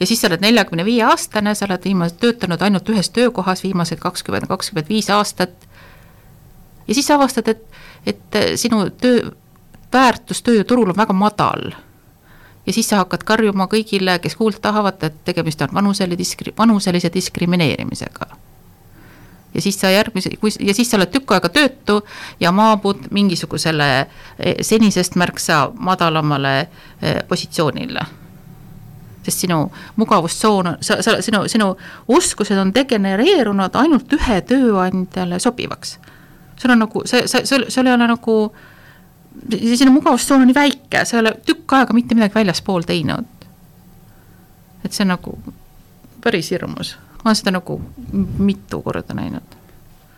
ja siis sa oled neljakümne viie aastane, sa oled viimased, töötanud ainult ühes töökohas viimased kakskümmend, kakskümmend viis aastat. ja siis sa avastad, et, et sinu töö, väärtus tööjõuturul on väga madal. ja siis sa hakkad karjuma kõigile, kes kuulda tahavad, et tegemist on vanusele diskri-, vanuselise diskrimineerimisega ja siis sa järgmise, kui ja siis sa oled tükk aega töötu ja maabud mingisugusele eh, senisest märksa madalamale eh, positsioonile sest sinu mugavustsoon, sa, sa, sinu, sinu oskused on degenereerunud ainult ühe tööandjale sobivaks. sul on nagu, see, see, sul, sul ei ole nagu, sinu mugavustsoon on nii väike, sa ei ole tükk aega mitte midagi väljaspool teinud. et see on nagu päris hirmus ma olen seda nagu mitu korda näinud.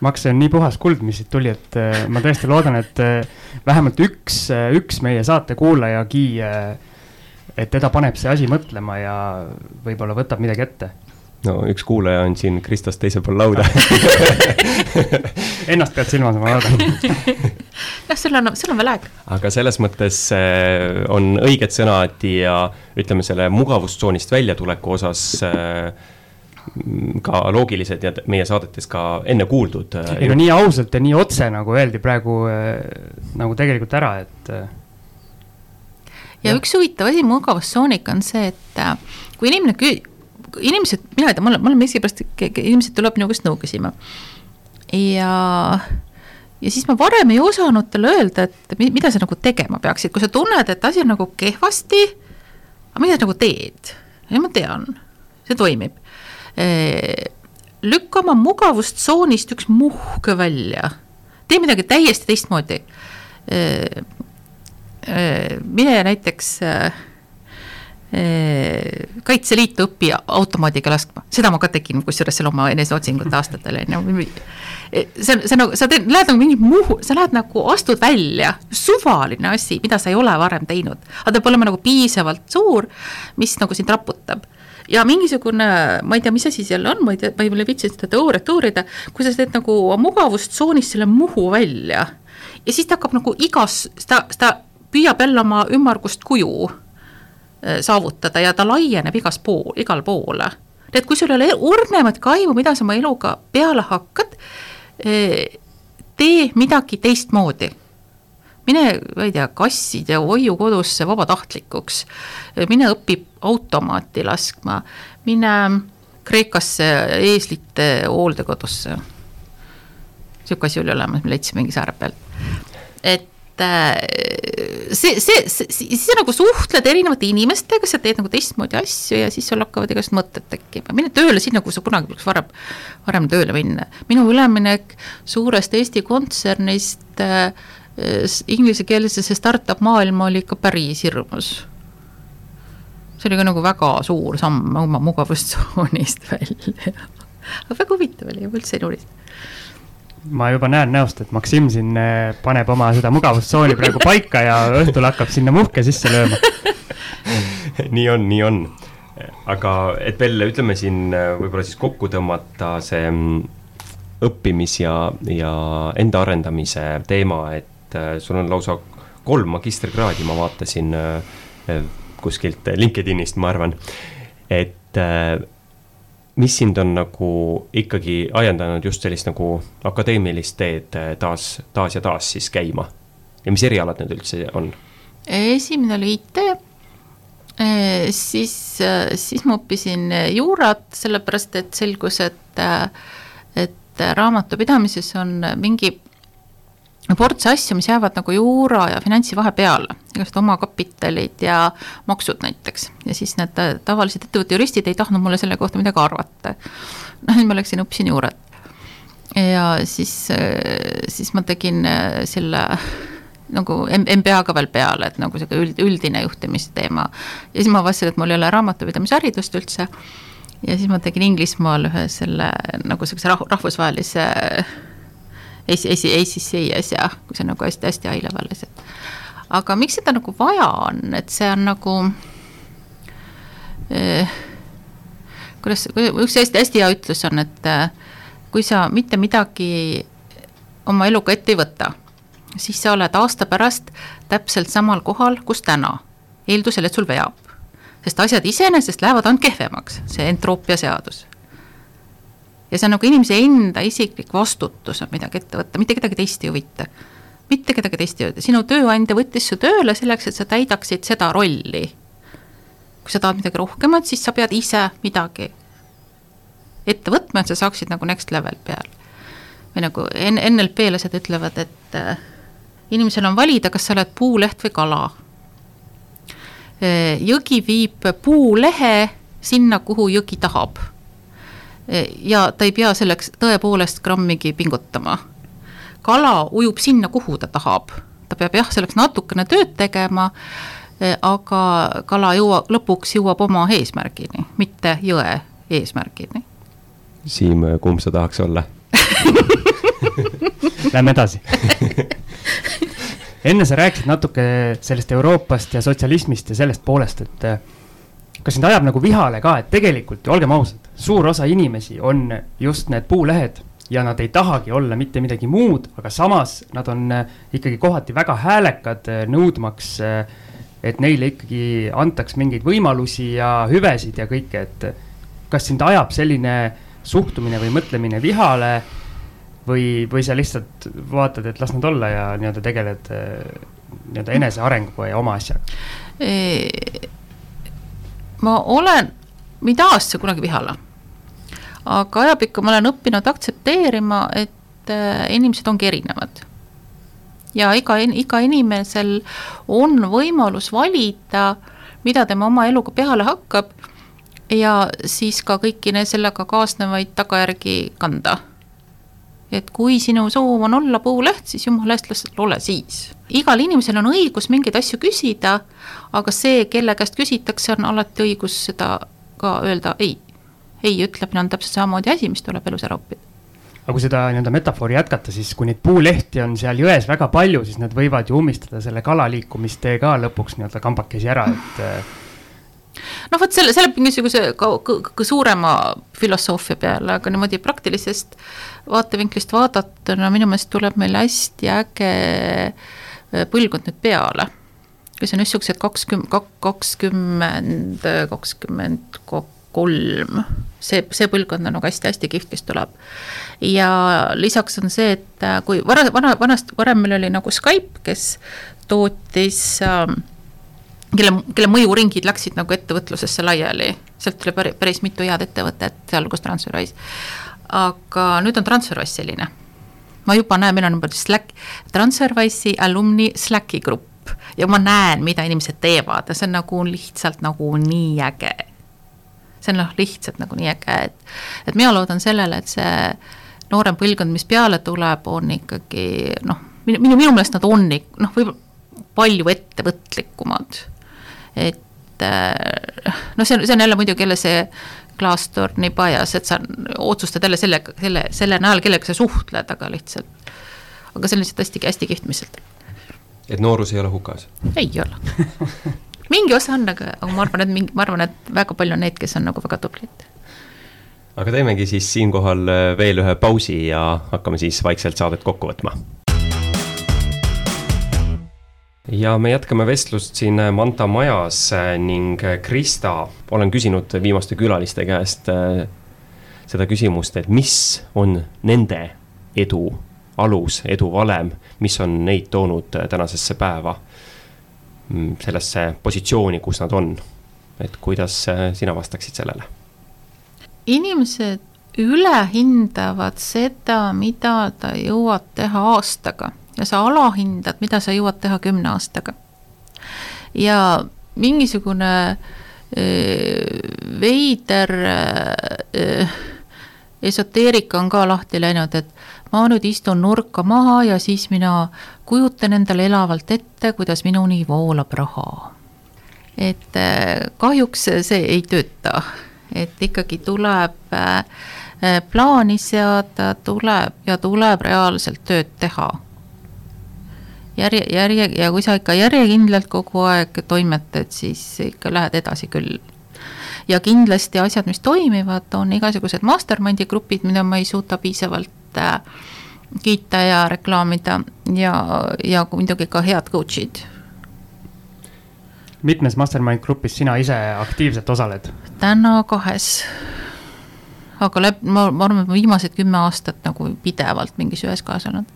Max, see on nii puhas kuld, mis siit tuli, et äh, ma tõesti loodan, et äh, vähemalt üks, äh, üks meie saate kuulajagi, et teda paneb see asi mõtlema ja võib-olla võtab midagi ette no üks kuulaja on siin Kristast teisel pool lauda Ennast pead silmas, ma noh, sul on, sul on veel aega. aga selles mõttes on õiged sõnad ja ütleme, selle mugavustsoonist väljatuleku osas äh, ka loogilised ja meie saadetes ka enne kuuldud. Äh, ei no nii ausalt ja nii otse nagu öeldi praegu äh, nagu tegelikult ära, et. Äh, ja, ja üks huvitav asi mugavustsooniga on see, et kui inimene kü-, inimesed, mina ei tea, ma olen, ma olen miskipärast, inimesed tuleb minu käest nõu küsima. ja, ja siis ma varem ei osanud talle öelda, et mida sa nagu tegema peaksid, kui sa tunned, et asi on nagu kehvasti, aga mida sa nagu teed? ja ma tean, see toimib lükka oma mugavustsoonist üks muhk välja, tee midagi täiesti teistmoodi. Mine näiteks Kaitseliitu õpi automaadiga laskma, seda ma ka tegin, kusjuures seal oma eneseotsingute aastatel on ju. See on, see on nagu, sa teed, lähed nagu mingi muu, sa lähed nagu, astud välja, suvaline asi, mida sa ei ole varem teinud, aga ta peab olema nagu piisavalt suur, mis nagu sind raputab. Ja mingisugune, ma ei tea, mis asi seal on, ma ei tea, ma ei viitsi seda teooriat uurida, kui sa teed nagu mugavustsoonist selle muhu välja ja siis ta hakkab nagu igas, ta, ta püüab jälle oma ümmargust kuju äh, saavutada ja ta laieneb igas pool, igal poole. nii et kui sul ei ole ornemat kaimu, mida sa oma eluga peale hakkad, tee midagi teistmoodi mine, ma ei tea, kasside hoiukodusse vabatahtlikuks, mine õpi automaati laskma, mine Kreekasse eeslite hooldekodusse. niisugune asi oli olemas, me leidsime mingi saare pealt. et see, see, see, siis sa nagu suhtled erinevate inimestega, sa teed nagu teistmoodi asju ja siis sul hakkavad igasugused mõtted tekkima, mine tööle sinna, kuhu sa kunagi poleks varem, varem tööle minna. minu üleminek suurest Eesti kontsernist äh, inglisekeelsesse startup maailma oli ikka päris hirmus see oli ka nagu väga suur samm oma mugavustsoonist välja. väga huvitav oli, ma üldse ei uurinud ma juba näen näost, et Maksim siin eh, paneb oma seda mugavustsooni praegu paika ja õhtul hakkab sinna muhke sisse lööma nii on, nii on. aga et veel ütleme siin eh, võib-olla siis kokku tõmmata see mm, õppimis ja, ja enda arendamise teema, et eh, sul on lausa kolm magistrikraadi, ma vaatasin kuskilt LinkedInist, ma arvan. et mis sind on nagu ikkagi ajendanud just sellist nagu akadeemilist teed taas, taas ja taas siis käima? ja mis erialad need üldse on? esimene oli IT, siis, siis ma õppisin juurat, sellepärast et selgus, et, et raamatupidamises on mingi ports asju, mis jäävad nagu juura ja finantsi vahepeale, igasugused omakapitalid ja maksud näiteks. ja siis need äh, tavalised ettevõtte juristid ei tahtnud mulle selle kohta midagi arvata. noh, nüüd ma läksin, õppisin juurat. ja siis, äh, siis ma tegin äh, selle nagu MBA ka veel peale, et nagu sihuke üld, üldine juhtimise teema. ja siis ma avastasin, et mul ei ole raamatupidamisharidust üldse. ja siis ma tegin Inglismaal ühe selle nagu sihukese rahvusvahelise ACC-s ja kui see on nagu hästi-hästi high level'is, et. Aga miks seda nagu vaja on, et see on nagu eh, kuidas, üks hästi-hästi hea ütlus on, et eh, kui sa mitte midagi oma eluga ette ei võta, siis sa oled aasta pärast täpselt samal kohal, kus täna, eeldusel, et sul veab. sest asjad iseenesest lähevad ainult kehvemaks, see entroopia seadus ja see on nagu inimese enda isiklik vastutus on midagi ette võtta, mitte kedagi teist ei huvita. mitte kedagi teist ei huvita, sinu tööandja võttis su tööle selleks, et sa täidaksid seda rolli. kui sa tahad midagi rohkemat, siis sa pead ise midagi ette võtma, et sa saaksid nagu next level peal. või nagu NLP-lased ütlevad, et äh, inimesel on valida, kas sa oled puuleht või kala äh, jõgi viib puulehe sinna, kuhu jõgi tahab ja ta ei pea selleks tõepoolest grammigi pingutama. kala ujub sinna, kuhu ta tahab, ta peab jah, selleks natukene tööd tegema, eh, aga kala jõua, lõpuks jõuab oma eesmärgini, mitte jõe eesmärgini. Siim, kumb sa tahaks olla Lähme edasi enne sa rääkisid natuke sellest Euroopast ja sotsialismist ja sellest poolest, et kas sind ajab nagu vihale ka, et tegelikult ju olgem ausad, suur osa inimesi on just need puulehed ja nad ei tahagi olla mitte midagi muud, aga samas nad on äh, ikkagi kohati väga häälekad, äh, nõudmaks, äh, et neile ikkagi antaks mingeid võimalusi ja hüvesid ja kõike, et kas sind ajab selline suhtumine või mõtlemine vihale või, või sa lihtsalt vaatad, et las nad olla ja nii-öelda tegeled nii-öelda enesearengu ja oma asjaga? Ma olen, mind ajas see kunagi vihale. aga ajapikku ma olen õppinud aktsepteerima, et äh, inimesed ongi erinevad. ja iga, iga inimesel on võimalus valida, mida tema oma eluga peale hakkab ja siis ka kõiki sellega kaasnevaid tagajärgi kanda et kui sinu soov on olla puuleht, siis jumala eest las ole siis. igal inimesel on õigus mingeid asju küsida, aga see, kelle käest küsitakse, on alati õigus seda ka öelda ei. ei ütlemine on täpselt samamoodi asi, mis tuleb elus ära õppida aga kui seda nii-öelda metafoori jätkata, siis kui neid puulehti on seal jões väga palju, siis nad võivad ju ummistada selle kalaliikumistee ka lõpuks nii-öelda kambakesi ära, et noh, vot selle, see läheb mingisuguse ka, ka, ka suurema filosoofia peale, aga niimoodi praktilisest vaatevinklist vaadatuna minu meelest tuleb meil hästi äge äh, põlvkond nüüd peale. kes on siuksed kakskümmend, kakskümmend, kakskümmend kolm, see, see põlvkond on nagu hästi-hästi kihvt, kes tuleb. ja lisaks on see, et äh, kui vara, vana, vanast, varem meil oli nagu Skype, kes tootis äh, kelle, kelle mõjuringid läksid nagu ettevõtlusesse laiali, sealt tuli päris mitu head ettevõtet, sealhulgas Transferwise. Aga nüüd on Transferwise selline. ma juba näen, meil on juba Slack, Transferwise'i alumni Slacki grupp ja ma näen, mida inimesed teevad ja see on nagu lihtsalt nagu nii äge. see on noh, lihtsalt nagu nii äge, et, et mina loodan sellele, et see noorem põlvkond, mis peale tuleb, on ikkagi noh, minu, minu, minu meelest nad on noh, võib-olla palju ettevõtlikumad. et noh, see on, see on jälle muidugi jälle see klaastor nii pajas, et sa otsustad jälle sellega, selle, selle najal, kellega sa suhtled, aga lihtsalt, aga see on lihtsalt hästi-hästi kihvtmiselt. et noorus ei ole hukas? ei ole mingi osa on, aga, aga ma arvan, et mingi, ma arvan, et väga palju on neid, kes on nagu väga tublid. aga teemegi siis siinkohal veel ühe pausi ja hakkame siis vaikselt saadet kokku võtma ja me jätkame vestlust siin Manta majas ning Krista, olen küsinud viimaste külaliste käest äh, seda küsimust, et mis on nende edu alus, edu valem, mis on neid toonud tänasesse päeva, mm, sellesse positsiooni, kus nad on. et kuidas äh, sina vastaksid sellele? inimesed ülehindavad seda, mida ta jõuab teha aastaga ja sa alahindad, mida sa jõuad teha kümne aastaga. ja mingisugune veider esoteerika on ka lahti läinud, et ma nüüd istun nurka maha ja siis mina kujutan endale elavalt ette, kuidas minuni voolab raha. et kahjuks see ei tööta, et ikkagi tuleb plaani seada, tuleb ja tuleb reaalselt tööd teha järje, järje ja kui sa ikka järjekindlalt kogu aeg toimetad, siis ikka lähed edasi küll. ja kindlasti asjad, mis toimivad, on igasugused mastermind'i grupid, mida ma ei suuda piisavalt äh, kiita ja reklaamida ja, ja muidugi ka head coach'id. mitmes mastermind grupis sina ise aktiivselt osaled? täna kahes aga läb-, ma, ma arvan, et ma viimased kümme aastat nagu pidevalt mingis ühes kohas olnud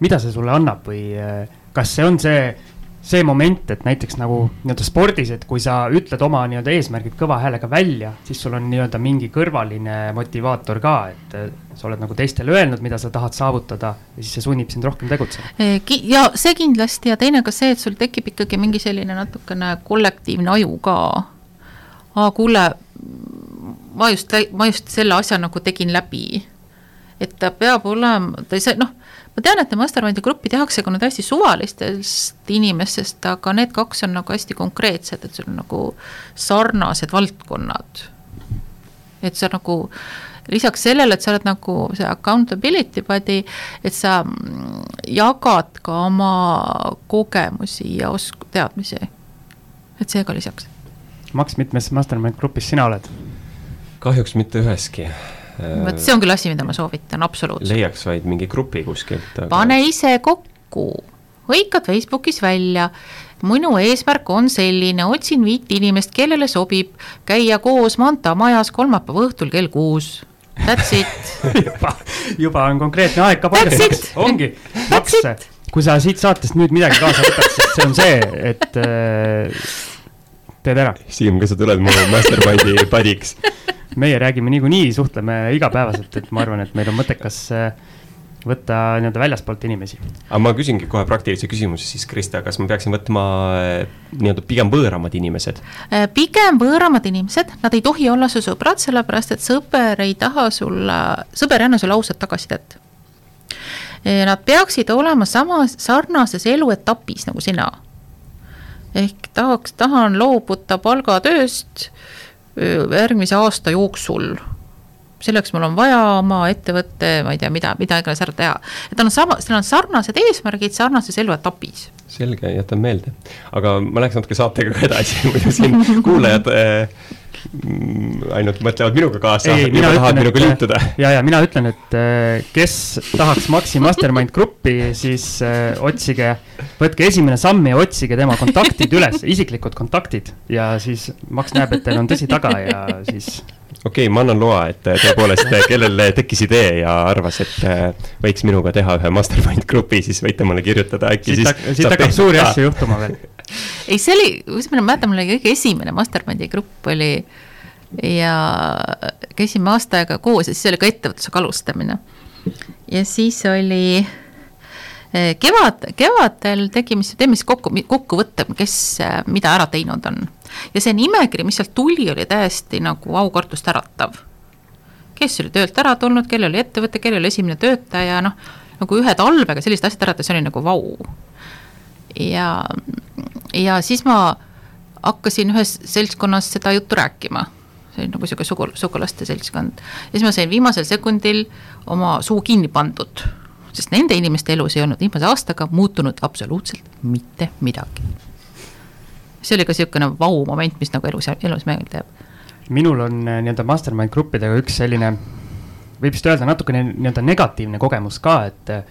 mida see sulle annab või äh, kas see on see, see moment, et näiteks nagu nii-öelda spordis, et kui sa ütled oma nii-öelda eesmärgid kõva häälega välja, siis sul on nii-öelda mingi kõrvaline motivaator ka, et äh, sa oled nagu teistele öelnud, mida sa tahad saavutada ja siis see sunnib sind rohkem tegutsema. ja see kindlasti ja teine ka see, et sul tekib ikkagi mingi selline natukene kollektiivne aju ka. aa, kuule, ma just, ma just selle asja nagu tegin läbi. et ta peab olema, ta ei saa, noh ma tean, et mastermind'i gruppi tehakse ka nüüd hästi suvalistest inimestest, aga need kaks on nagu hästi konkreetsed, et sul on nagu sarnased valdkonnad. et sa nagu lisaks sellele, et sa oled nagu see accountability body, et sa jagad ka oma kogemusi ja osk-, teadmisi. et see ka lisaks. Maks, mitmes mastermind grupis sina oled? kahjuks mitte üheski vot see on küll asi, mida ma soovitan, absoluutselt. leiaks vaid mingi grupi kuskilt aga.... pane ise kokku, hõikad Facebookis välja, minu eesmärk on selline, otsin viit inimest, kellele sobib. Käia koos Manta majas kolmapäeva õhtul kell kuus. That's it. Juba, juba on konkreetne aeg ka paigas, ongi, Maks, kui sa siit saatest nüüd midagi kaasa võtad, siis see on see, et äh, teed ära. Siim, kas sa tuled mu mastermind'i padiks meie räägime niikuinii, suhtleme igapäevaselt, et ma arvan, et meil on mõttekas äh, võtta nii-öelda väljaspoolt inimesi. aga ma küsingi kohe praktilise küsimuse siis, Krista, kas ma peaksin võtma äh, nii-öelda pigem võõramad inimesed? Äh, pigem võõramad inimesed, nad ei tohi olla su sõbrad, sellepärast et sõber ei taha sulle, sõber ei anna sulle ausat tagasisidet. Nad peaksid olema samas, sarnases eluetapis nagu sina. ehk tahaks, tahan loobuda palgatööst järgmise aasta jooksul selleks mul on vaja oma ettevõtte, ma ei tea, mida, mida iganes ära teha. et on sama, seal on sarnased eesmärgid sarnases eluetapis. selge, jätan meelde. aga ma läheks natuke saatega ka edasi, muidu siin kuulajad äh, ainult mõtlevad minuga kaasa mina ütlen, minuga liituda. ja, ja mina ütlen, et äh, kes tahaks Maxi Mastermind gruppi, siis äh, otsige, võtke esimene samm ja otsige tema kontaktid üles, isiklikud kontaktid ja siis Max näeb, et teil on tõsi taga ja siis okei okay,, ma annan loa, et äh, tõepoolest, äh, kellel tekkis idee ja arvas, et äh, võiks minuga teha ühe mastermind grupi, siis võite mulle kirjutada, äkki siit siis. siit hakkab suuri asju juhtuma veel. ei, see oli, ma mäletan, mul oli kõige esimene mastermind'i grupp oli ja käisime aasta aega koos ja siis oli ka ettevõtlusega alustamine. ja siis oli kevad, kevadel tegime siis, teeme siis kokku, kokkuvõtte, kes mida ära teinud on. Ja see nimekiri, mis sealt tuli, oli täiesti nagu aukartust äratav. kes oli töölt ära tulnud, kellel oli ettevõte, kellel esimene töötaja, noh, nagu ühe talvega sellised asjad äratas, see oli nagu vau. ja, ja siis ma hakkasin ühes seltskonnas seda juttu rääkima see oli nagu niisugune sugu, sugulaste seltskond. ja siis ma sain viimasel sekundil oma suu kinni pandud, sest nende inimeste elus ei olnud viimase aastaga muutunud absoluutselt mitte midagi. See oli ka niisugune vau-moment, mis nagu elus, elus meelde jääb. minul on äh, nii-öelda mastermind gruppidega üks selline, võib vist öelda natukene nii-öelda negatiivne kogemus ka, et äh,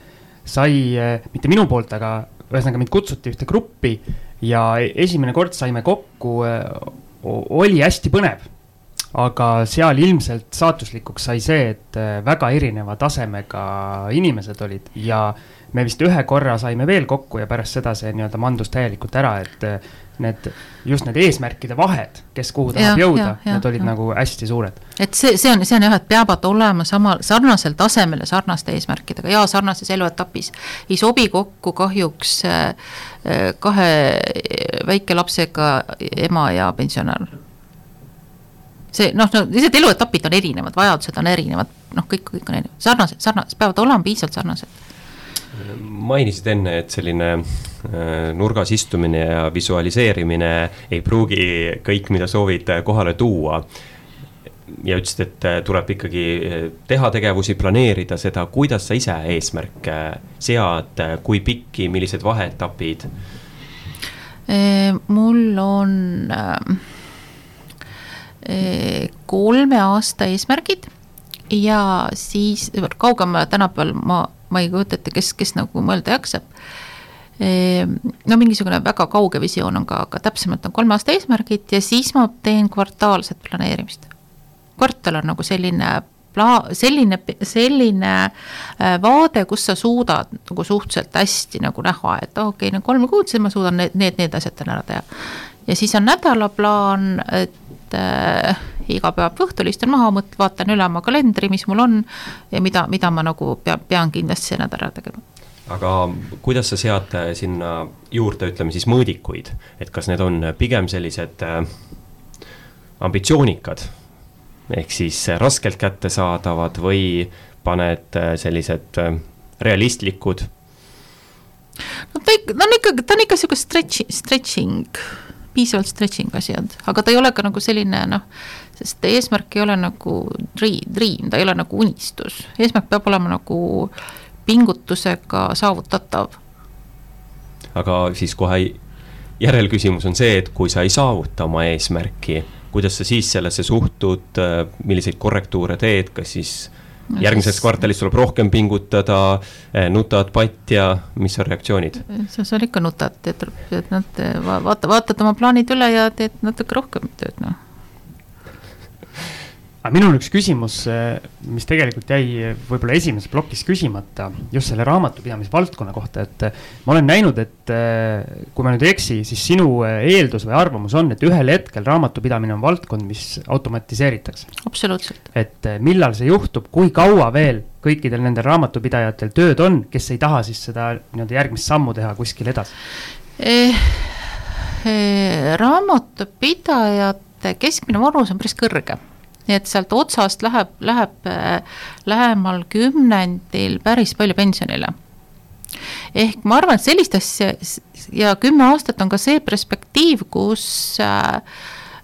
sai, äh, mitte minu poolt, aga ühesõnaga mind kutsuti ühte gruppi ja esimene kord saime kokku, oli hästi põnev aga seal ilmselt saatuslikuks sai see, et väga erineva tasemega inimesed olid ja me vist ühe korra saime veel kokku ja pärast seda see nii-öelda mandus täielikult ära, et need, just need eesmärkide vahed, kes kuhu tahab ja, jõuda, need olid ja. nagu hästi suured. et see, see on, see on jah, et peavad olema samal, sarnasel tasemel ja sarnaste eesmärkidega ja sarnases eluetapis. ei sobi kokku kahjuks äh, kahe väikelapsega ema ja pensionär see noh, no lihtsalt eluetapid on erinevad, vajadused on erinevad, noh, kõik, kõik on erinevad, sarnased, sarnased, peavad olema piisavalt sarnased. Mainisid enne, et selline äh, nurgas istumine ja visualiseerimine ei pruugi kõik, mida soovid, kohale tuua ja ütlesid, et äh, tuleb ikkagi äh, teha tegevusi, planeerida seda, kuidas sa ise eesmärke sead, kui pikki, millised vaheetapid? mul on äh kolme aasta eesmärgid ja siis kaugemale tänapäeval ma, ma ei kujuta ette, kes, kes nagu mõelda jaksab. no mingisugune väga kauge visioon on ka, aga täpsemalt on kolme aasta eesmärgid ja siis ma teen kvartaalset planeerimist. kvartal on nagu selline pla-, selline, selline äh, vaade, kus sa suudad nagu suhteliselt hästi nagu näha, et okei okay,, no kolm kuud, siis ma suudan need, need, need asjad täna ära teha. ja siis on nädalaplaan, et äh, iga päev õhtul istun maha, mõt-, vaatan üle oma kalendri, mis mul on ja mida, mida ma nagu pea, pean kindlasti see nädal ära tegema. Aga kuidas sa sead äh, sinna juurde, ütleme siis mõõdikuid, et kas need on pigem sellised äh, ambitsioonikad? Ehk siis raskelt kättesaadavad või paned äh, sellised äh, realistlikud? no ta ikka, ta on ikkagi, ta on ikka sihuke stretch, stretching piisavalt stretching asjad, aga ta ei ole ka nagu selline noh, sest eesmärk ei ole nagu dream, ta ei ole nagu unistus, eesmärk peab olema nagu pingutusega saavutatav. aga siis kohe järelküsimus on see, et kui sa ei saavuta oma eesmärki, kuidas sa siis sellesse suhtud, milliseid korrektuure teed, kas siis no, järgmises kvartalis tuleb rohkem pingutada, eh, nutad patja, mis on reaktsioonid? seal ikka nutad, teed, et nad vaata, vaatad oma plaanid üle ja teed natuke rohkem tööd, noh aga minul üks küsimus, eh, mis tegelikult jäi võib-olla esimeses plokis küsimata just selle raamatupidamise valdkonna kohta, et eh, ma olen näinud, et eh, kui ma nüüd ei eksi, siis sinu eeldus või arvamus on, et ühel hetkel raamatupidamine on valdkond, mis automatiseeritakse. absoluutselt. et millal see juhtub, kui kaua veel kõikidel nendel raamatupidajatel tööd on, kes ei taha siis seda nii-öelda järgmist sammu teha kuskil edasi eh,? Eh, raamatupidajate keskmine vanus on päris kõrge nii et sealt otsast läheb, läheb äh, lähemal kümnendil päris palju pensionile. ehk ma arvan, et sellist asja ja kümme aastat on ka see perspektiiv, kus äh,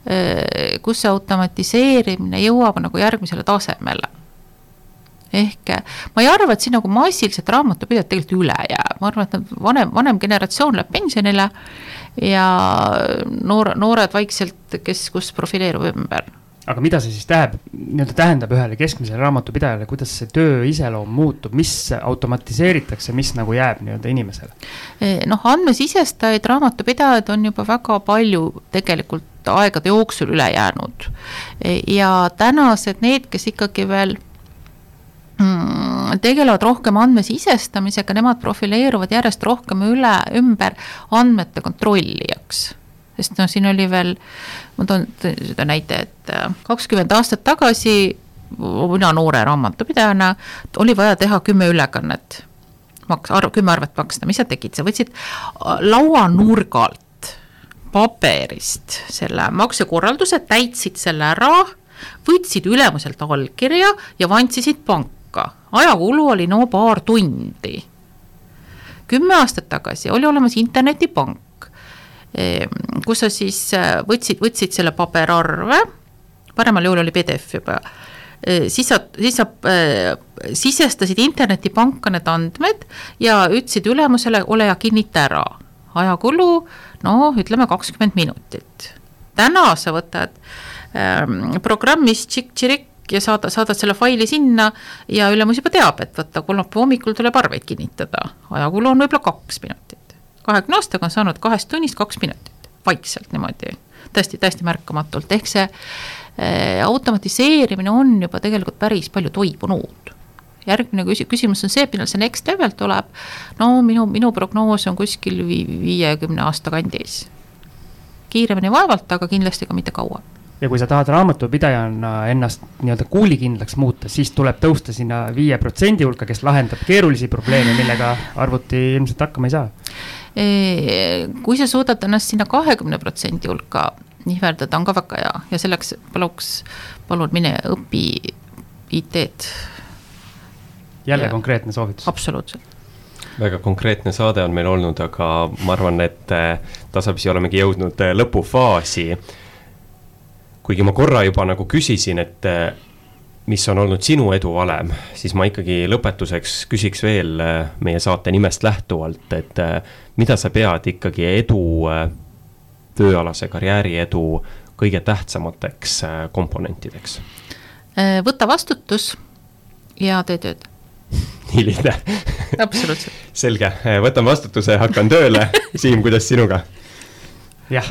äh, kus see automatiseerimine jõuab nagu järgmisele tasemele. Ehk ma ei arva, et siin nagu massiliselt raamatupidajad tegelikult üle jääb, ma arvan, et vanem, vanem generatsioon läheb pensionile ja noor, noored vaikselt, kes, kus profileerub ümber aga mida see siis tähendab, nii-öelda tähendab ühele keskmisele raamatupidajale, kuidas see töö iseloom muutub, mis automatiseeritakse, mis nagu jääb nii-öelda inimesele? E, noh, andmesisestajaid raamatupidajaid on juba väga palju tegelikult aegade jooksul üle jäänud. E, ja tänased need, kes ikkagi veel mm, tegelevad rohkem andmesisestamisega, nemad profileeruvad järjest rohkem üle, ümber andmete kontrollijaks sest noh, siin oli veel, ma toon seda näite, et äh, kakskümmend aastat tagasi mina noore raamatupidajana oli vaja teha kümme ülekannet. maks-, arv, kümme arvet maksta, mis sa tegid, sa võtsid äh, lauanurgalt paberist selle maksekorralduse, täitsid selle ära, võtsid ülemuselt allkirja ja vantsisid panka. ajakulu oli no paar tundi. kümme aastat tagasi oli olemas internetipank, kus sa siis äh, võtsid, võtsid selle paberarve, paremal juhul oli PDF juba Äh, siis sa, siis sa äh, sisestasid internetipanka need andmed ja ütlesid ülemusele, ole ja kinnita ära. ajakulu, no ütleme kakskümmend minutit. täna sa võtad ähm, programmis tšikk-tširik ja saada, saadad selle faili sinna ja ülemus juba teab, et vaata, kolmapäeva hommikul tuleb arveid kinnitada. ajakulu on võib-olla kaks minutit. Kahekümne aastaga on saanud kahest tunnist kaks minutit, vaikselt niimoodi, tõesti, täiesti märkamatult, ehk see Äh, automatiseerimine on juba tegelikult päris palju toibunud järgmine küsimus on see, millal see next level tuleb. no minu, minu prognoos on kuskil viiekümne aasta kandis. kiiremini vaevalt, aga kindlasti ka mitte kaua. ja kui sa tahad raamatupidajana ennast nii-öelda kuulikindlaks muuta, siis tuleb tõusta sinna viie protsendi hulka, kes lahendab keerulisi probleeme, millega arvuti ilmselt hakkama ei saa. Kui sa suudad ennast sinna kahekümne protsendi hulka nihverdada on ka väga hea ja selleks paluks, palun mine õpi IT-d. jälle ja. konkreetne soovitus. absoluutselt. väga konkreetne saade on meil olnud, aga ma arvan, et äh, tasapisi olemegi jõudnud äh, lõpufaasi. kuigi ma korra juba nagu küsisin, et äh, mis on olnud sinu eduvalem, siis ma ikkagi lõpetuseks küsiks veel meie saate nimest lähtuvalt, et mida sa pead ikkagi edu tööalase karjääri edu kõige tähtsamateks äh, komponentideks? Äh, võta vastutus ja tee tööd nii lihtne absoluutselt. selge, äh, võtan vastutuse, hakkan tööle. Siim, kuidas sinuga? jah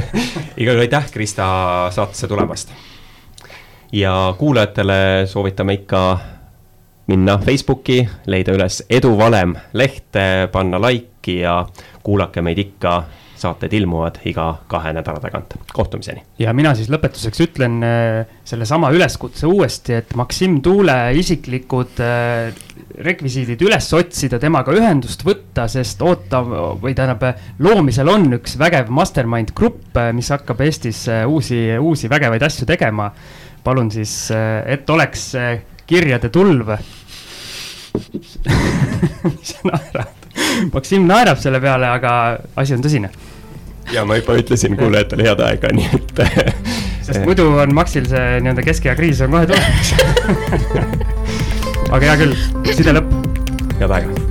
igal juhul aitäh, Krista, saatesse tulemast. Ja kuulajatele soovitame ikka minna Facebooki, leida üles eduvalem leht, panna like'i ja kuulake meid ikka saated ilmuvad iga kahe nädala tagant, kohtumiseni. ja mina siis lõpetuseks ütlen äh, sellesama üleskutse uuesti, et Maksim Tuule isiklikud äh, rekvisiidid üles otsida, temaga ühendust võtta, sest ootav või tähendab, loomisel on üks vägev mastermind grupp, äh, mis hakkab Eestis uusi, uusi vägevaid asju tegema. Palun siis, et oleks kirjade tulv mis sa naerad? Maksim naerab selle peale, aga asi on tõsine. ja ma juba ütlesin kuulajatele head aega, nii et sest muidu on Maxil see nii-öelda keskea kriis on kohe tulemas aga hea küll, side lõpp. head aega